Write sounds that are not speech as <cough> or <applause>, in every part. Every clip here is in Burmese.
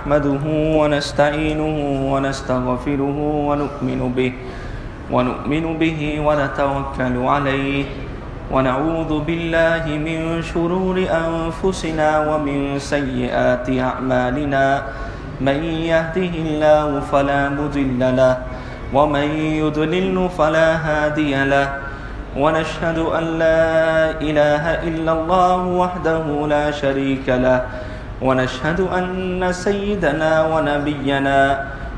نحمده ونستعينه ونستغفره ونؤمن به ونؤمن به ونتوكل عليه. ونعوذ بالله من شرور أنفسنا ومن سيئات أعمالنا. من يهده الله فلا مضل له ومن يضلل فلا هادي له. ونشهد أن لا إله إلا الله وحده لا شريك له. ونشهد أن سيدنا ونبينا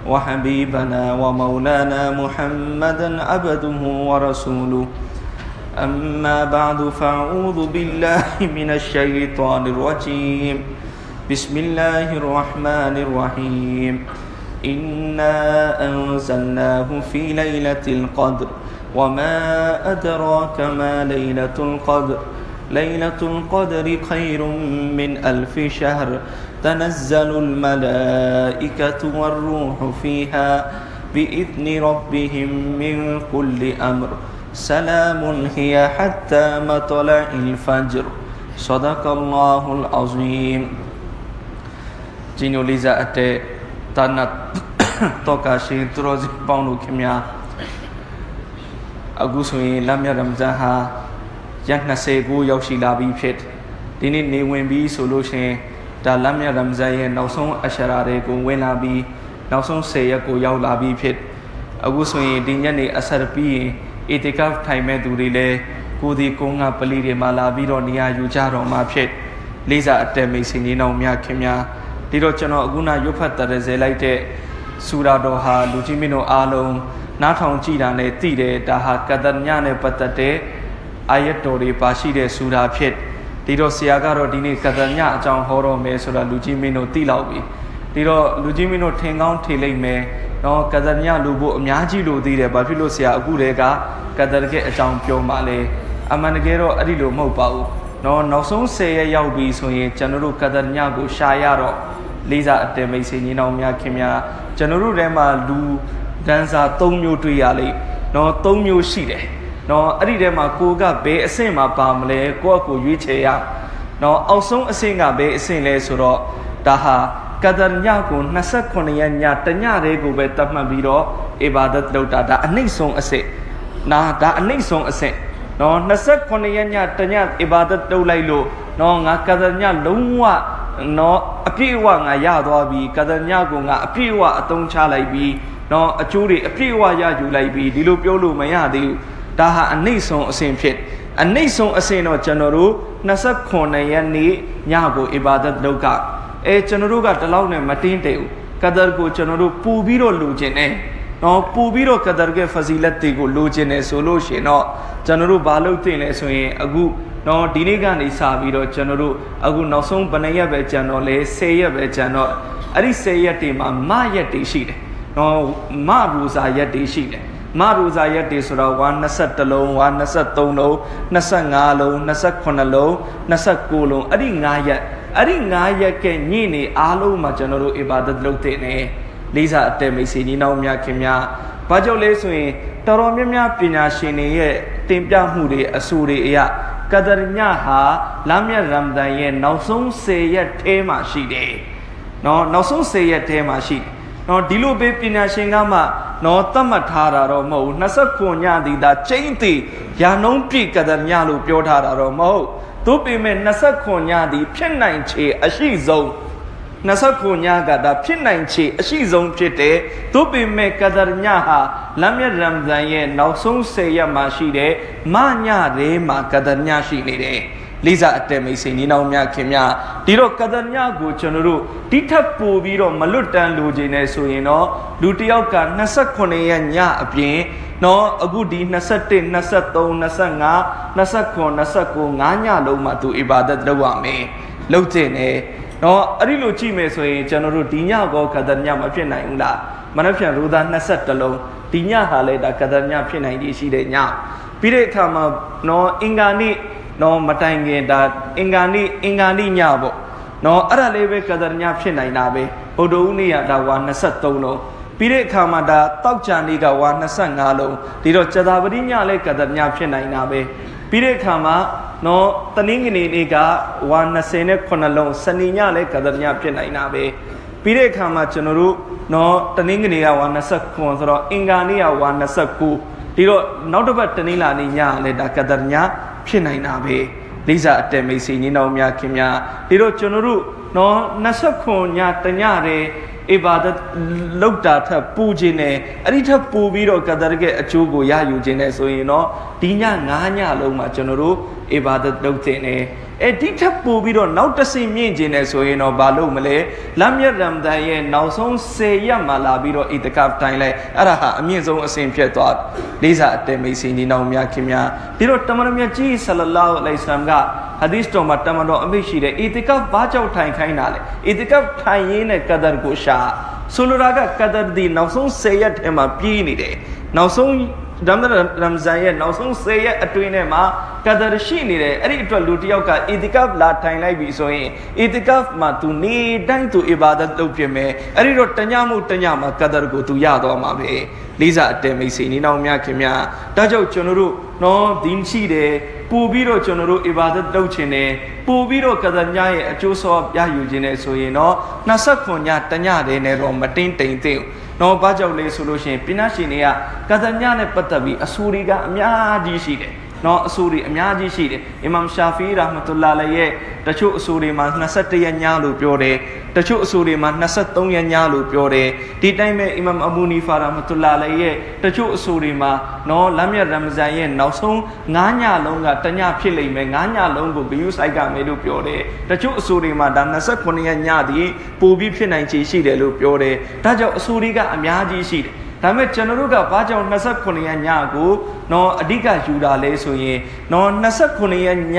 وحبيبنا ومولانا محمدا عبده ورسوله. أما بعد فأعوذ بالله من الشيطان الرجيم. بسم الله الرحمن الرحيم. إنا أنزلناه في ليلة القدر. وما أدراك ما ليلة القدر. ليلة القدر خير من ألف شهر. تنزل الملائكة والروح فيها بإذن ربهم من كل أمر. سلام هي حتى مطلع الفجر. صدق الله العظيم. جينو ليزا أتي تانت <coughs> توكاشي تروزي بانو كميا أغوسوي لم يرمزها ရှင်သူတော်စင်ပေါင်းတို့ခင်ဗျာအခုဆိုရင်လမ်းမြတ်ရမဇန်ဟာရက်29ရောက်ရှိလာပြီဖြစ်ဒီနေ့နေဝင်ပြီးဆိုလို့ရှင်ဒါလမ်းမြတ်ရမဇန်ရဲ့နောက်ဆုံးအရှရာတွေကိုဝင်လာပြီးနောက်ဆုံး10ရက်ကိုရောက်လာပြီးဖြစ်အခုဆိုရင်ဒီညနေအဆရပြီးရင်အီတီကဖ်ထိုင်မဲ့သူတွေလည်းကိုဒီကုန်းကပလီတွေမှာလာပြီးတော့နေရာယူကြတော့မှာဖြစ်လေးစားအတက်မိတ်ဆွေနေတော်များခင်များဒီတော့ကျွန်တော်အခုနရွတ်ဖတ်တရဇေလိုက်တဲ့စူရာတော်ဟာလူကြီးမင်းတို့အားလုံးနားထောင်ကြည့်တာနဲ့သိတယ်ဒါဟာကဒညနဲ့ပတ်သက်တဲ့ အာယတ်တော်တွေပါရှိတဲ့စူရာဖြစ်ဒီတော့ဆရာကတော့ဒီနေ့ကဒညအကြောင်းဟောတော့မယ်ဆိုတာလူကြီးမင်းတို့သိလောက်ပြီဒီတော့လူကြီးမင်းတို့ထင်ကောင်းထင်လိမ့်မယ်နော်ကဒညလူဖို့အများကြီးလို့သိတယ်ဘာဖြစ်လို့ဆရာအခုတည်းကကဒရကအကြောင်းပြောမှလဲအမှန်တကယ်တော့အဲ့ဒီလိုမဟုတ်ပါဘူးနော်နောက်ဆုံး10ရက်ရောက်ပြီဆိုရင်ကျွန်တော်တို့ကဒညကိုရှာရတော့လေးစားအတဲမိတ်ဆွေညီနောင်များခင်များကျွန်တော်တို့ထဲမှာလူဒန်းစာ၃မျိုးတွေ့ရလိမ့်နော်၃မျိုးရှိတယ် နော်အဲ့ဒီထဲမှာကိုကဘယ်အဆင့်မှာပါမလဲကိုကကိုရွေးချယ်ရနော်အောက်ဆုံးအဆင့်ကဘယ်အဆင့်လဲဆိုတော့ဒါဟာကဒရညကို28ရက်ညတညတည်းကိုပဲတတ်မှတ်ပြီးတော့အီဘာဒတ်လုပ်တာဒါအနှိမ့်ဆုံးအဆင့်နာဒါအနှိမ့်ဆုံးအဆင့်နော်28ရက်ညတညအီဘာဒတ်လုပ်လိုက်လို့နော်ငါကဒရညလုံးဝနော်အပြည့်အဝငါရသွားပြီကဒညကိုငါအပြည့်အဝအသုံးချလိုက်ပြီနော်အကျိုးတွေအပြည့်အဝရယူလိုက်ပြီဒီလိုပြောလို့မရသေးဘူး ဒါဟာအနှိမ့်ဆုံးအစဉ်ဖြစ်အနှိမ့်ဆုံးအစဉ်တော့ကျွန်တော်တို့29ရက်နေ့ညကိုအီဘာဒတ်လုပ်ကအဲကျွန်တော်တို့ကတလောက်နဲ့မတင်းတယ်ဘူးကဒရကိုကျွန်တော်တို့ပူပြီးတော့လူကျင်တယ်နော်ပူပြီးတော့ကဒရရဲ့ဖဇီလတ်တွေကိုလိုချင်တယ်ဆိုလို့ရှင်တော့ကျွန်တော်တို့ဘာလုပ်သင့်လဲဆိုရင်အခုနော်ဒီနေ့ကနေစပြီးတော့ကျွန်တော်တို့အခုနောက်ဆုံးဘယ်နှရက်ပဲကြံတော့လဲ10ရက်ပဲကြံတော့အဲ့ဒီ10ရက်တွေမှာမရက်တွေရှိတယ်နော်မရူဇာရက်တွေရှိတယ် မရူဇာရက်တွေဆိုတော့121လုံး123လုံး25လုံး28လုံး29လုံးအဲ့ဒီ9ရက်အဲ့ဒီ9ရက်ကညင့်နေအားလုံးမှာကျွန်တော်တို့အီဘာဒတ်လုပ်တဲ့နေလေးစားအတဲမိတ်ဆွေညီနောင်များခင်များဘာကြောင့်လဲဆိုရင်တော်တော်များများပညာရှင်တွေရဲ့တင်ပြမှုတွေအဆိုတွေအရာကဒရညဟာလမ်းမြတ်ရမ်ဒန်ရဲ့နောက်ဆုံး10ရက်ထဲမှာရှိတယ်။နော်နောက်ဆုံး10ရက်ထဲမှာရှိတယ်။ နော်ဒီလိုပဲပညာရှင်ကမှနော်သတ်မှတ်ထားတာတော့မဟုတ်ဘူး29ညသည်ဒါချိန်တည်ရာနှုံးပြည့်ကဒရညလို့ပြောထားတာတော့မဟုတ်သို့ပေမဲ့29ညသည်ဖြစ်နိုင်ခြေအရှိဆုံး29ညကဒါဖြစ်နိုင်ခြေအရှိဆုံးဖြစ်တယ်သို့ပေမဲ့ကဒရညဟာလမ်းမြတ်ရမ်ဇန်ရဲ့နောက်ဆုံး10ရက်မှာရှိတဲ့မညရဲမှာကဒရညရှိနေတယ် လိစာအတဲမိတ်ဆွေညီနောင်များခင်များဒီတော့ကဒရညကိုကျွန်တော်တို့တိထပ်ပို့ပြီးတော့မလွတ်တမ်းလိုချင်နေဆိုရင်တော့လူတစ်ယောက်က28ရက်ညအပြင်နော်အခုဒီ21 23 25 29 29 9ညလုံးမှာသူအီဘာဒတ်လုပ်ရမယ်လုပ်တင်တယ်နော်အဲ့ဒီလိုကြည့်မယ်ဆိုရင်ကျွန်တော်တို့ဒီညကောကဒညမဖြစ်နိုင်ဘူးလားမနှက်ဖြန်ရူသား21လုံးဒီညဟာလေဒါကဒညဖြစ်နိုင်ကြီးရှိတဲ့ညပြီးတဲ့အခါမှာနော်အင်္ဂါနေ့ နော်မတိုင်ခင်ဒါအင်္ဂါနေ့အင်္ဂါနေ့ညပေါ့နော်အဲ့ဒါလေးပဲကဒညဖြစ်နိုင်တာပဲဗုဒ္ဓဦးနေ့ကဒါဝါ23လုံးပြီးတဲ့အခါမှာဒါတောက်ကြနေ့ကဝါ25လုံးဒီတော့ဇတာပတိညလည်းကဒညဖြစ်နိုင်တာပဲပြီးတဲ့အခါမှာနော်တနင်္ဂနွေနေ့ကဝါ29လုံးစနေညလည်းကဒညဖြစ်နိုင်တာပဲပြီးတဲ့အခါမှာကျွန်တော်တို့နော်တနင်္ဂနွေကဝါ29ဆိုတော့အင်္ဂါနေ့ကဝါ29ဒီတော့နောက်တစ်ပတ်တနင်္လာနေ့ညလည်းဒါကဒရည ဖြစ်နိုင်တာပဲလိစာအတက်မိတ်ဆွေညီနောင်များခင်များဒီတော့ကျွန်တော်တို့နော်29ညတညတည်းအီဘာဒတ်လောက်တာထပ်ပူခြင်းနဲ့အဲ့ဒီထပ်ပူပြီးတော့ကဒရရဲ့အကျိုးကိုရယူခြင်းနဲ့ဆိုရင်တော့ဒီည9ညလုံးမှာကျွန်တော်တို့အီဘာဒတ်လုပ်ခြင်းနဲ့အဲ့ဒီထပ်ပူပြီးတော့နောက်တစ်ဆင့်မြင့်ခြင်းနဲ့ဆိုရင်တော့ဘာလို့မလဲလမ်ယရမ်ဒန်ရဲ့နောက်ဆုံး10ရက်မှာလာပြီးတော့အီတကပ်တိုင်းလိုက်အဲ့ဒါဟာအမြင့်ဆုံးအဆင့်ဖြစ်သွားလေးစားအတဲမိတ်ဆွေညီနောင်များခင်များဒီတော့တမန်တော်မြတ်ကြီးဆလလာလဟ်အလိုင်ဆလမ်ကဟာဒီစ်တော်မှာတမန်တော်အမိတ်ရှိတယ်အီတကပ်ဘာကြောင့်ထိုင်ခိုင်းတာလဲအီတကပ်ထိုင်ရင်းနဲ့ကဒရကိုရှာဆိုလိုတာကကဒရဒီနောက်ဆုံး10ရက်ထဲမှာပြီးနေတယ်နောက်ဆုံး ရမ်ဒန်ရမ်ဇန်ရဲ့နောက်ဆုံး10ရက်အတွင်းထဲမှာကဒရရှိနေတယ်အဲ့ဒီအတွက်လူတစ်ယောက်ကအီတီကပ်လာထိုင်လိုက်ပြီဆိုရင်အီတီကပ်မှာသူနေတိုင်းသူအီဘာဒတ်လုပ်ပြင်မယ်အဲ့ဒီတော့တညမှုတညမှာကဒရကိုသူရသွားမှာပဲလေးစားအတဲမိတ်ဆွေနေနောက်များခင်များဒါကြောင့်ကျွန်တော်တို့ နော်ဒီရှိတယ်ပို့ပြီးတော့ကျွန်တော်တို့အီဘာဒတ်လုပ်ခြင်းနဲ့ပို့ပြီးတော့ကဒရညရဲ့အကျိုးဆောရယူခြင်းနဲ့ဆိုရင်တော့29ညတညတည်းနဲ့တော့မတင်းတိမ်သိမ့်တော့ဘာကြောင့်လဲဆိုလို့ရှိရင်ပညာရှင်တွေကကဒညနဲ့ပတ်သက်ပြီးအဆူတွေကအများကြီးရှိတယ် နော်အဆူတွေအများကြီးရှိတယ်အီမမ်ရှာဖီရာဟမတူလာလည်းရဲ့တချို့အဆူတွေမှာ21ရက်ညလို့ပြောတယ်တချို့အဆူတွေမှာ23ရက်ညလို့ပြောတယ်ဒီတိုင်းပဲအီမမ်အဘူနီဖာရာဟမတူလာလည်းရဲ့တချို့အဆူတွေမှာနော်လမ်းမြတ်ရမဇန်ရဲ့နောက်ဆုံး9ညလုံးကတညဖြစ်လိမ့်မယ်9ညလုံးကိုဂယုစိုက်ကမယ်လို့ပြောတယ်တချို့အဆူတွေမှာဒါ29ရက်ညသည်ပိုပြီးဖြစ်နိုင်ချေရှိတယ်လို့ပြောတယ်ဒါကြောင့်အဆူတွေကအများကြီးရှိတယ် ဒါပေမဲ့ကျွန်တော်တို့ကဘာကြောင့်29ရက်ညကိုနော်အဓိကယူတာလဲဆိုရင်နော်29ရက်ည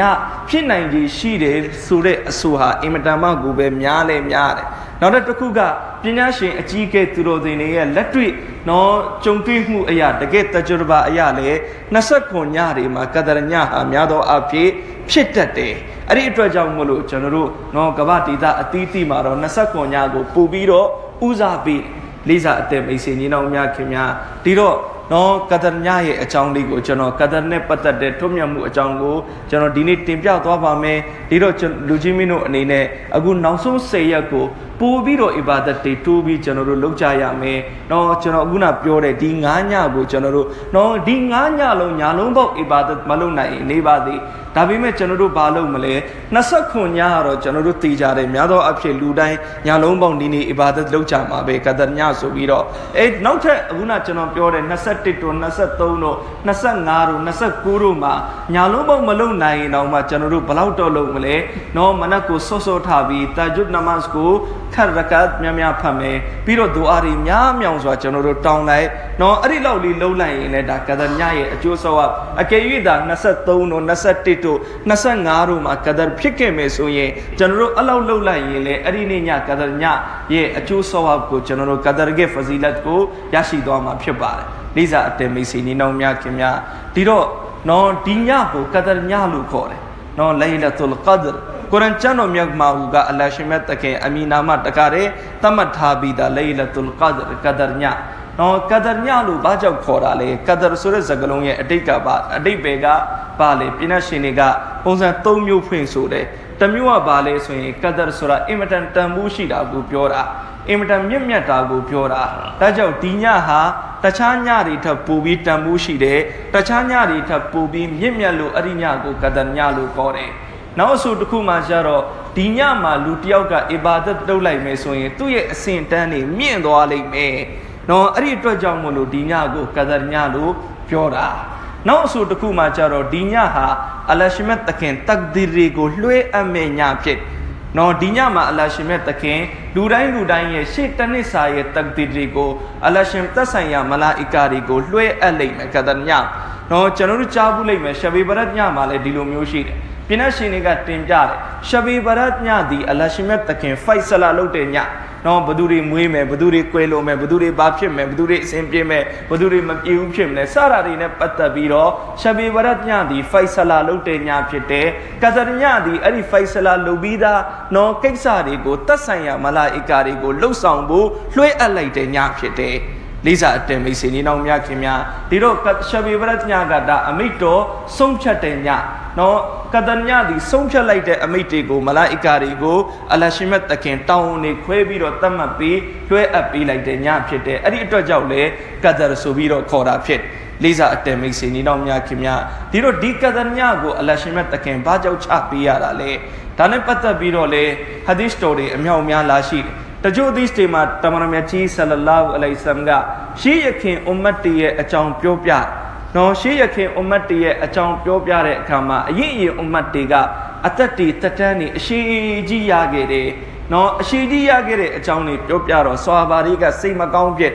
ဖြစ်နိုင်ကြီးရှိတယ်ဆိုတဲ့အဆိုဟာအင်မတန်မှကိုပဲများလဲများတယ်နောက်တစ်ခုကပညာရှင်အကြီးအကဲသူတော်စင်တွေရဲ့လက်တွေ့နော်ကြုံတွေ့မှုအရာတကယ်တကြရဘာအရာလဲ29ညတွေမှာကဒရညဟာများသောအဖြစ်ဖြစ်တတ်တယ်အဲ့ဒီအတွက်ကြောင့်မို့လို့ကျွန်တော်တို့နော်ကမ္ဘာဒေသအသီးသီးမှာတော့29ညကိုပို့ပြီးတော့ဦးစားပေး လေးစားအသက်မိတ်ဆွေညီနောင်များခင်များဒီတော့နော်ကဒရညရဲ့အကြောင်းလေးကိုကျွန်တော်ကဒရနဲ့ပတ်သက်တဲ့ထွတ်မြတ်မှုအကြောင်းကိုကျွန်တော်ဒီနေ့တင်ပြသွားပါမယ်ဒီတော့လူကြီးမင်းတို့အနေနဲ့အခုနောက်ဆုံး10ရက်ကို ပို့ပြီးတော့အီဘာဒတ်တွေတိုးပြီးကျွန်တော်တို့လုပ်ကြရမယ်။နော်ကျွန်တော်အခုနပြောတဲ့ဒီ9ညကိုကျွန်တော်တို့နော်ဒီ9ညလုံးညာလုံးပေါက်အီဘာဒတ်မလုပ်နိုင်နေပါသေး။ဒါပေမဲ့ကျွန်တော်တို့ဘာလုပ်မလဲ29ညကတော့ကျွန်တော်တို့တည်ကြတယ်များသောအဖြစ်လူတိုင်းညာလုံးပေါက်ဒီနေ့အီဘာဒတ်လုပ်ကြမှာပဲကဒရညဆိုပြီးတော့အဲနောက်ထပ်အခုနကျွန်တော်ပြောတဲ့21တို့23တို့25တို့29တို့မှာညာလုံးပေါက်မလုပ်နိုင်ရင်တော့မှကျွန်တော်တို့ဘလောက်တော့လုပ်မလဲ။နော်မနက်ကိုစောစောထားပြီးတာဂျွတ်နမတ်ကိုခတ်ရကတ်များများဖတ်မယ်ပြီးတော့ဒူအာတွေများမြောင်စွာကျွန်တော်တို့တောင်းလိုက်နော်အဲ့ဒီလောက်လေးလုံးလိုက်ရင်လည်းဒါကဒရညရဲ့အကျိုးဆောက်အကယ်၍ဒါ23တို့21တို့25တို့မှာကဒရဖြစ်ခဲ့မယ်ဆိုရင်ကျွန်တော်တို့အလောက်လုံးလိုက်ရင်လည်းအဲ့ဒီနေ့ညကဒရညရဲ့အကျိုးဆောက်ကိုကျွန်တော်တို့ကဒရရဲ့ဖဇီလတ်ကိုရရှိသွားမှာဖြစ်ပါတယ်လိစာအတေမိတ်စီနီနောင်များခင်များဒီတော့နော်ဒီညကိုကဒရညလို့ခေါ်တယ်နော်လိုင်လတ်ုလ်ကဒရ ကုရ်အန်ကျမ်းတော်မြတ်မှာဟူကအလ္လာဟ်ရှင်မြတ်တခင်အမီနာမတကားတဲ့တမတ်ထားပြီးသားလိုင်လတ်ုလ်ကဒရကဒရညနော်ကဒရညလို့ဘာကြောင့်ခေါ်တာလဲကဒရဆိုတဲ့စကားလုံးရဲ့အတိတ်ကပါအတိတ်ပဲကပါလေပြည့်ရှင်တွေကပုံစံ၃မျိုးဖွင့်ဆိုတယ်တမျိုးကဘာလဲဆိုရင်ကဒရဆိုတာအင်မတန်တန်ဖိုးရှိတာကိုပြောတာအင်မတန်မြင့်မြတ်တာကိုပြောတာဒါကြောင့်ဒီညဟာတခြားညတွေထပ်ပိုပြီးတန်ဖိုးရှိတယ်တခြားညတွေထပ်ပိုပြီးမြင့်မြတ်လို့အဲ့ဒီညကိုကဒရညလို့ခေါ်တယ် နောက်အဆိုတစ်ခုမှကျတော့ဒီညမှာလူတယောက်ကအီဘာဒတ်လုပ်လိုက်မယ်ဆိုရင်သူ့ရဲ့အစဉ်တန်းတွေမြင့်သွားလိမ့်မယ်။နော်အဲ့ဒီအတွက်ကြောင့်မလို့ဒီညကိုကဒရညလို့ပြောတာ။နောက်အဆိုတစ်ခုမှကျတော့ဒီညဟာအလရှိမတ်တခင်တက်ဒီရီကိုလွှဲအပ်မဲ့ညဖြစ်။ နော်ဒီညမှာအလရှိမတ်တခင်လူတိုင်းလူတိုင်းရဲ့ရှေ့တနစ်စာရဲ့တက်ဒီရီကိုအလရှင်သက်ဆိုင်ရာမလာအီကာတွေကိုလွှဲအပ်လိမ့်မယ်ကဒရည။နော်ကျွန်တော်တို့ကြားဘူးလိမ့်မယ်ရှဘေဘရတ်ညမှာလည်းဒီလိုမျိုးရှိတယ်။ပြင်းရှင်တွေကတင်ပြတယ်ရှဘီဘရတ်ညသည်အလရှိမတ်တခင်ဖိုက်ဆလာလုပ်တဲ့ည နော်ဘသူတွေမွေးမယ်ဘသူတွေကွယ်လို့မယ်ဘသူတွေဘာဖြစ်မယ်ဘသူတွေအစဉ်ပြေမယ်ဘသူတွေမပြေဘူးဖြစ်မလဲစတာတွေနဲ့ပတ်သက်ပြီးတော့ရှဘီဘရတ်ညသည်ဖိုက်ဆလာလုပ်တဲ့ညဖြစ်တယ်ကဇရညသည်အဲ့ဒီဖိုက်ဆလာလုပ်ပြီးသားနော်ကိစ္စတွေကိုတတ်ဆိုင်ရာမလာအီကာတွေကိုလှုပ်ဆောင်ဖို့လွှဲအပ်လိုက်တဲ့ညဖြစ်တယ် လေးစားအတဲမိတ်ဆွေနေနောင်များခင်များဒီတော့ရှဘေဘရတ်ညကဒါအမိတ်တော်ဆုံးဖြတ်တဲ့ညနော်ကဒညသည်ဆုံးဖြတ်လိုက်တဲ့အမိတ်တွေကိုမလာအီကာတွေကိုအလရှိမတ်တခင်တောင်းနေခွဲပြီးတော့တတ်မှတ်ပြီးလွှဲအပ်ပေးလိုက်တဲ့ညဖြစ်တဲ့အဲ့ဒီအတွက်ကြောင့်လေကဒရဆိုပြီးတော့ခေါ်တာဖြစ်လေးစားအတဲမိတ်ဆွေနေနောင်များခင်များဒီတော့ဒီကဒညကိုအလရှိမတ်တခင်ဘာကြောင့်ချပေးရတာလဲဒါနဲ့ပတ်သက်ပြီးတော့လေဟာဒီသ်တော်တွေအမြောက်အများလာရှိတယ် တချို့ဒီစတေမှာတမန်တော်မြတ်ကြီးဆလလာဟူအလိုင်ဆမ်ကရှေးရခင်အွမ်မတ်တီရဲ့အကြောင်းပြောပြနော်ရှေးရခင်အွမ်မတ်တီရဲ့အကြောင်းပြောပြတဲ့အခါမှာအရင်အရင်အွမ်မတ်တီကအသက်တီတက်တန်းနေအရှိကြီးရခဲ့တယ်နော်အရှိကြီးရခဲ့တဲ့အကြောင်းတွေပြောပြတော့ဆွာဘာတွေကစိတ်မကောင်းဖြစ်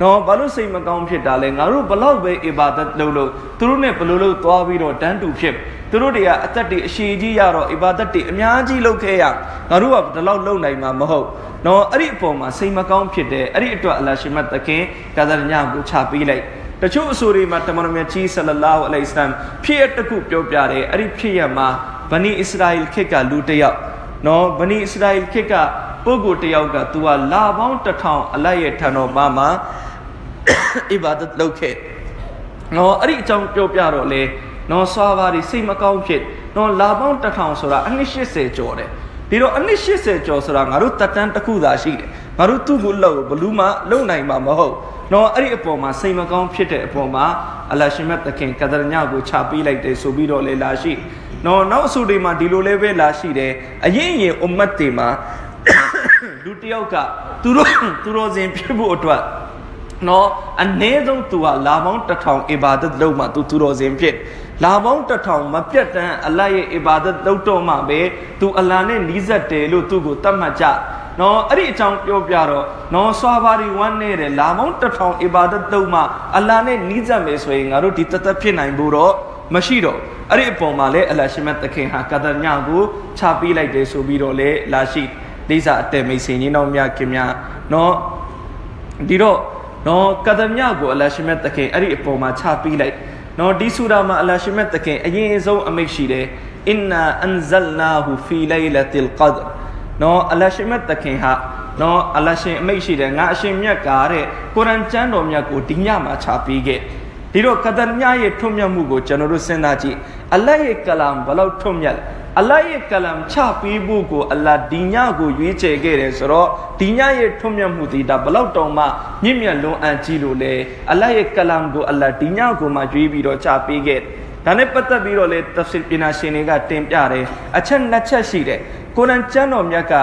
နော်ဘာလို့စိတ်မကောင်းဖြစ်တာလဲငါတို့ဘလောက်ပဲအီဘာဒတ်လုပ်လို့သူတို့နဲ့ဘလို့လို့သွားပြီးတော့တန်းတူဖြစ်သူတို့တွေကအသက်တွေအရှိကြီးရတော့အီဘာဒတ်တွေအများကြီးလုပ်ခဲ့ရငါတို့ကဒီလောက်လုပ်နိုင်မှာမဟုတ်နော်အဲ့ဒီအပေါ်မှာစိတ်မကောင်းဖြစ်တယ်အဲ့ဒီအတွက်အလ္လာရှိမတ်တခင်ကာဇာညကိုချပေးလိုက်တချို့အဆိုတွေမှာတမန်တော်မြတ်ကြီးဆလလာဟူအလိုင်စလမ်ဖြစ်ရတခုပြောပြတယ်အဲ့ဒီဖြစ်ရမှာဗနီအစ္စရာအီခေတ်ကလူတစ်ယောက်နော်ဗနီအစ္စရာအီခေတ်ကပုဂ္ဂိုလ်တစ်ယောက်ကသူကလာပေါင်းတစ်ထောင်အလိုက်ရဲ့ထံတော်မှာမှာ အီဘာဒတ်လုပ်ခဲ့နော်အဲ့ဒီအကြောင်းပြောပြတော့လေနော်ဆွာဘာတွေစိတ်မကောင်းဖြစ်နော်လာပေါင်းတစ်ထောင်ဆိုတာအနှစ်80ကျော်တယ်ဒီတော့အနှစ်80ကျော်ဆိုတာငါတို့တက်တန်းတစ်ခုသာရှိတယ်ငါတို့သူ့ကိုလှုပ်ဘလူးမှလုံနိုင်မှာမဟုတ်နော်အဲ့ဒီအပေါ်မှာစိတ်မကောင်းဖြစ်တဲ့အပေါ်မှာအလရှင်မတ်တခင်ကဒရညကိုချပေးလိုက်တယ်ဆိုပြီးတော့လေလာရှိနော်နောက်အဆူတွေမှာဒီလိုလေးပဲလာရှိတယ်အရင်ရင်အွမ်မတ်တွေမှာလူတယောက်ကသူတို့သူတို့စဉ်ဖြစ်ဖို့အတွက် နော်အနည်းဆုံးသူဟာလာပေါင်းတစ်ထောင်အီဘာဒတ်လုပ်မှသူသူတော်စင်ဖြစ်လာပေါင်းတစ်ထောင်မပြတ်တမ်းအလတ်ရဲ့အီဘာဒတ်လုပ်တော့မှပဲသူအလာနဲ့နီးစပ်တယ်လို့သူ့ကိုတတ်မှတ်ကြနော်အဲ့ဒီအကြောင်းပြောပြတော့နော်ဆွာဘာဒီဝမ်းနေတယ်လာပေါင်းတစ်ထောင်အီဘာဒတ်လုပ်မှအလာနဲ့နီးစပ်မယ်ဆိုရင်ငါတို့ဒီတသက်ဖြစ်နိုင်ဖို့တော့မရှိတော့အဲ့ဒီအပေါ်မှာလည်းအလရှိမတ်တခင်ဟာကဒညကိုခြာပေးလိုက်တယ်ဆိုပြီးတော့လေလာရှိလိစာအတဲမိတ်ဆွေကြီးနောက်မြခင်များနော်ဒီတော့ နော်ကဒမြကိုအလရှိမတ်တခင်အဲ့ဒီအပေါ်မှာချပေးလိုက်နော်ဒီဆူရာမှာအလရှိမတ်တခင်အရင်ဆုံးအမိတ်ရှိတယ်အင်နာအန်ဇလနာဟူဖီလိုင်လတီလ်ကဒ်နော်အလရှိမတ်တခင်ဟာနော်အလရှင်အမိတ်ရှိတယ်ငါအရှင်မြတ်ကားတဲ့ကုရ်အန်ကျမ်းတော်မြတ်ကိုဒီညမှာချပေးခဲ့ဒီတော့ကဒမြရဲ့ထွတ်မြတ်မှုကိုကျွန်တော်တို့စဉ်းစားကြည့်အလရဲ့ကလမ်ဘလောက်ထွတ်မြတ် အလ္လာဟ်ရဲ့ကလမ်ချပေးဖို့ကိုအလ္လာဟ်ဒီညကိုရွေးချယ်ခဲ့တယ်ဆိုတော့ဒီညရဲ့ထွတ်မြတ်မှုဒီဒါဘလောက်တောင်မှမြင့်မြတ်လွန်အံ့ကြီးလို့လေအလ္လာဟ်ရဲ့ကလမ်ကိုအလ္လာဟ်ဒီညကိုမှရွေးပြီးတော့ချပေးခဲ့ဒါနဲ့ပတ်သက်ပြီးတော့လေတဖ်ဆီပညာရှင်တွေကတင်ပြတယ်အချက်နှစ်ချက်ရှိတယ်ကုရ်အန်ကျမ်းတော်မြတ်က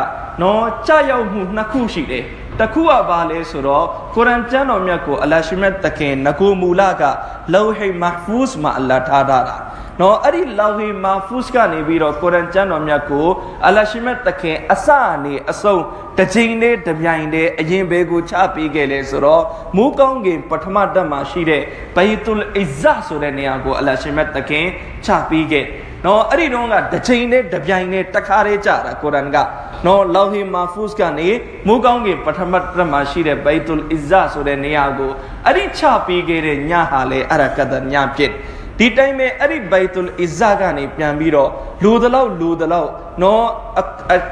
နော်ကြာရောက်မှုနှစ်ခုရှိတယ် တခုကဘာလဲဆိုတော့ကုရ်အန်ကျမ်းတော်မြတ်ကိုအလ္လာဟ်ရှိမြတ်တခင်ငကိုမူလကလောဟိမဟ်ဖူးမှာအလ္လာဟ်ထားတာနော်အဲ့ဒီလောဟီမာဖုစ်ကနေပြီးတော့ကုရ်အန်ကျမ်းတော်မြတ်ကိုအလရှိမတ်တခင်အစအနေအဆုံးတစ်ချိန်လေးတစ်ပြိုင်တည်းအရင်ဘဲကိုချပေးခဲ့လေဆိုတော့မူးကောင်းကင်ပထမတက်မှာရှိတဲ့ဘိတုလ်အစ်ဇာဆိုတဲ့နေရာကိုအလရှိမတ်တခင်ချပေးခဲ့ နော်အဲ့ဒီတော့ကတစ်ချိန်နဲ့တစ်ပြိုင်နဲ့တခါတည်းကြတာကုရ်အန်ကနော်လောဟီမာဖုစ်ကနေမူးကောင်းကင်ပထမတက်မှာရှိတဲ့ဘိတုလ်အစ်ဇာဆိုတဲ့နေရာကိုအဲ့ဒီချပေးခဲ့တဲ့ညဟာလေအရကဒညဖြစ်ဒီတိုင်းပဲအဲ့ဒီဘိုက်တုလ်အစ်ဇာကနေပြန်ပြီးတော့လူတလောက်လူတလောက်နော်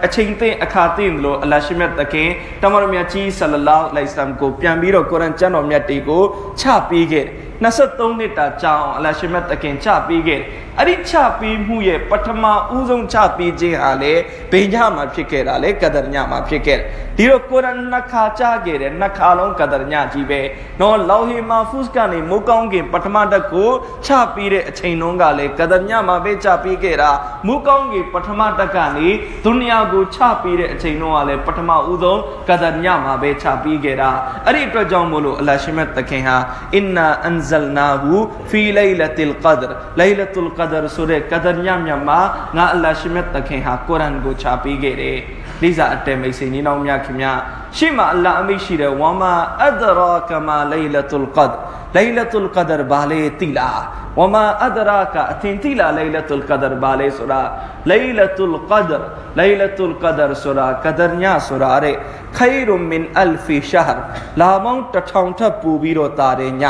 အချိန်သိအခါသိလို့အလရှိမြတ်တခင်တမန်တော်မြတ်ကြီးဆလလောလဟ်အလိုင်စလမ်ကိုပြန်ပြီးတော့ကုရ်အန်ကျမ်းတော်မြတ်တွေကိုချပေးခဲ့23နှစ်တာကြာအောင်အလရှိမြတ်တခင်ချပေးခဲ့အဲ့ဒီချပေးမှုရဲ့ပထမဦးဆုံးချပေးခြင်းဟာလေဘိညာမှာဖြစ်ခဲ့တာလေကဒရညမှာဖြစ်ခဲ့ဒီတော့ကုရ်အန်နှစ်ခါချခဲ့တယ်နှစ်ခါလုံးကဒရညကြီးပဲနော်လောဟီမာဖုစ်ကနေမိုးကောင်းကင်ပထမတက်ကိုချပေးတဲ့အချိန်တုန်းကလေကဒရညမှာပဲချပေးခဲ့တာမူကောင်းကင်ပထမတက်ကနေဒုနီယာကိုချပေးတဲ့အချိန်တုန်းကလည်းပထမဦးဆုံးကဒညမှာပဲချပေးခဲ့တာအဲ့ဒီအတွက်ကြောင့်မို့လို့အလရှိမတ်တခင်ဟာအင်နာအန်ဇလနာဟူဖီလိုင်လတီလ်ကဒရလိုင်လတုလ်ကဒရဆိုတဲ့ကဒညမြတ်မှာငါအလရှိမတ်တခင်ဟာကုရ်အန်ကိုချပေးခဲ့တယ် လိစာအတဲမိတ်ဆွေညီနောင်များခင်ဗျာရှေ့မှာအလ္လာဟ်အမိရှိတယ်ဝါမာအဒရာကမာလိုင်လတုလ်ကဒလိုင်လတုလ်ကဒရဘာလေတိလာဝမာအဒရာကအသင်တိလာလိုင်လတုလ်ကဒရဘာလေဆိုတာလိုင်လတုလ်ကဒရလိုင်လတုလ်ကဒရဆိုတာကဒရညဆိုတာတဲ့ခိုင်ရုမင်အလ်ဖီရှာဟ်လာမောင်းတထောင်ထပ်ပူပြီးတော့တာတယ်ည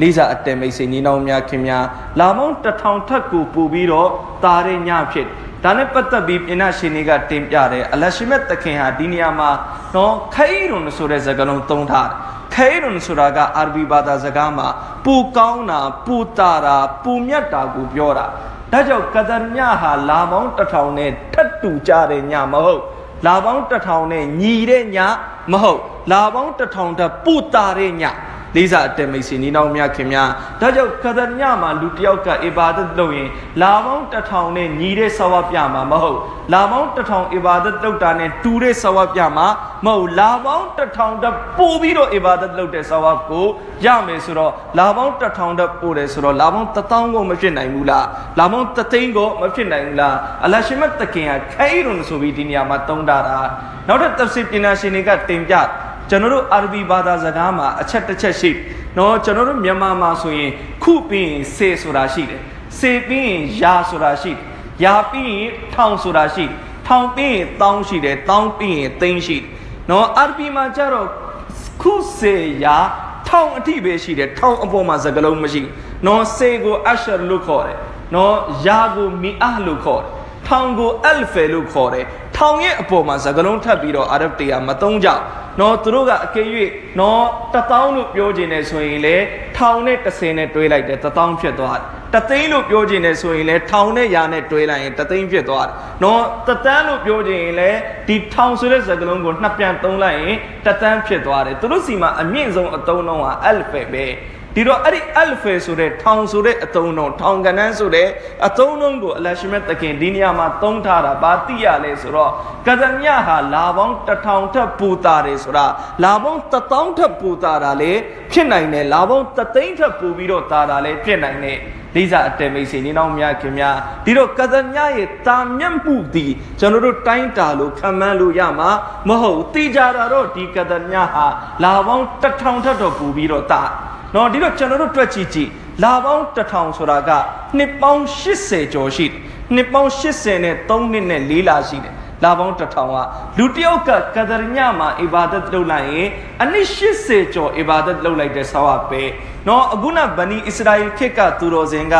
လေးစားအတဲမိတ်ဆွေညီနောင်များခင်များလာမောင်းတထောင်ထပ်ကိုပူပြီးတော့တာတဲ့ညဖြစ် ဒါနဲ့ပတ်သက်ပြီးပြင်နာရှင်တွေကတင်ပြတယ်အလရှိမက်တခင်ဟာဒီနေရာမှာနော်ခိုင်ရုံဆိုတဲ့စကားလုံးသုံးထားတယ်ခခဲရွန်ဆိုတာကအာရဘီဘာသာစကားမှာပူကောင်းတာပူတာတာပူမြတ်တာကိုပြောတာဒါကြောင့်ကဒရညဟာလာပေါင်းတစ်ထောင်နဲ့ထတ်တူကြတဲ့ညမဟုတ်လာပေါင်းတစ်ထောင်နဲ့ညီတဲ့ညမဟုတ်လာပေါင်းတစ်ထောင်တည်းပူတာတဲ့ည လေးစားအတမိတ်စီနီနောင်မြခင်များဒါကြောင့်ကဒညမှာလူတယောက်ကအီဘာဒတ်လုပ်ရင်လာပေါင်းတစ်ထောင်နဲ့ညီတဲ့ဆဝပြမှာမဟုတ်လာပေါင်းတစ်ထောင်အီဘာဒတ်လုပ်တာနဲ့တူတဲ့ဆဝပြမှာမဟုတ်လာပေါင်းတစ်ထောင်တည်းပို့ပြီးတော့အီဘာဒတ်လုပ်တဲ့ဆဝကိုရမယ်ဆိုတော့လာပေါင်းတစ်ထောင်တည်းပို့တယ်ဆိုတော့လာပေါင်းတစ်သောင်းကိုမဖြစ်နိုင်ဘူးလားလာပေါင်းတစ်သိန်းကိုမဖြစ်နိုင်ဘူးလားအလရှိမတ်တခင်ကခိုင်ရွန်ဆိုပြီးဒီနေရာမှာတုံးတာတာနောက်ထပ်တဖ်စီပညာရှင်တွေကတင်ပြ ကျွန်တော်တို့အာရဗီဘာသာစကားမှာအချက်တစ်ချက်ရှိနော်ကျွန်တော်တို့မြန်မာမှာဆိုရင်ခုပြီးရင်စေဆိုတာရှိတယ်စေပြီးရင်ယာဆိုတာရှိတယ်ယာပြီးရင်ထောင်ဆိုတာရှိတယ်ထောင်ပြီးရင်တောင်းရှိတယ်တောင်းပြီးရင်သိန်းရှိတယ်နော်အာရဗီမှာကြတော့ခုစေယာထောင်အထိပဲရှိတယ်ထောင်အပေါ်မှာစကားလုံးမရှိနော်စေကိုအရှရလို့ခေါ်တယ်နော်ယာကိုမီအာလို့ခေါ်တယ်ထောင်ကိုအယ်ဖယ်လို့ခေါ်တယ် ထောင်ရဲ့အပေါ်မှာစကလုံးထပ်ပြီးတော့အာရဗ်တရားမသုံးကြနော်သူတို့ကအကယ်၍နော်တထောင်လို့ပြောခြင်းနဲ့ဆိုရင်လေထောင်နဲ့30နဲ့တွဲလိုက်တယ်တထောင်ဖြစ်သွားတယ်တသိန်းလို့ပြောခြင်းနဲ့ဆိုရင်လေထောင်နဲ့ရာနဲ့တွဲလိုက်ရင်တသိန်းဖြစ်သွားတယ်နော်တသန်းလို့ပြောခြင်းရင်လေဒီထောင်ဆိုတဲ့စကားလုံးကိုနှစ်ပြန်သုံးလိုက်ရင်တသန်းဖြစ်သွားတယ်သူတို့စီမှာအမြင့်ဆုံးအသုံးလုံးကအလ်ဖယ်ပဲ ဒီတော့အဲ့ဒီအလ်ဖယ်ဆိုတဲ့ထောင်ဆိုတဲ့အသုံးနှုန်းထောင်ကနန်းဆိုတဲ့အသုံးနှုန်းကိုအလရှမြတ်တခင်ဒီနေရာမှာသုံးထားတာဘာသိရလဲဆိုတော့ကဇညဟာလာပေါင်းတစ်ထောင်ထပ်ပူတာတယ်ဆိုတာလာပေါင်းတစ်သောင်းထပ်ပူတာတာလေဖြစ်နိုင်တယ်လာပေါင်းတစ်သိန်းထပ်ပူပြီးတော့တာတာလေဖြစ်နိုင်တယ်လိစာအတဲမိတ်ဆွေနေနောက်များခင်များဒီတော့ကဇညရဲ့တာမျက်မှုဒီကျွန်တော်တို့တိုင်းတာလို့ခံမှန်းလို့ရမှာမဟုတ်တိကြတာတော့ဒီကဇညဟာလာပေါင်းတစ်ထောင်ထပ်တော့ပူပြီးတော့တာ နော်ဒီတော့ကျွန်တော်တို့တွက်ကြည့်ကြည့်လာပေါင်းတစ်ထောင်ဆိုတာကနှစ်ပေါင်း80ကျော်ရှိတယ်နှစ်ပေါင်း80နဲ့3နှစ်နဲ့4လရှိတယ်လာပေါင်းတစ်ထောင်ကလူတယောက်ကကဒရညမှာအီဘာဒတ်လုပ်လိုက်ရင်အနည်း80ကျော်အီဘာဒတ်လုပ်လိုက်တဲ့ဆောက်ပဲ နော်အခုနဗနီအစ္စရာအီခေတ်ကသူတော်စင်က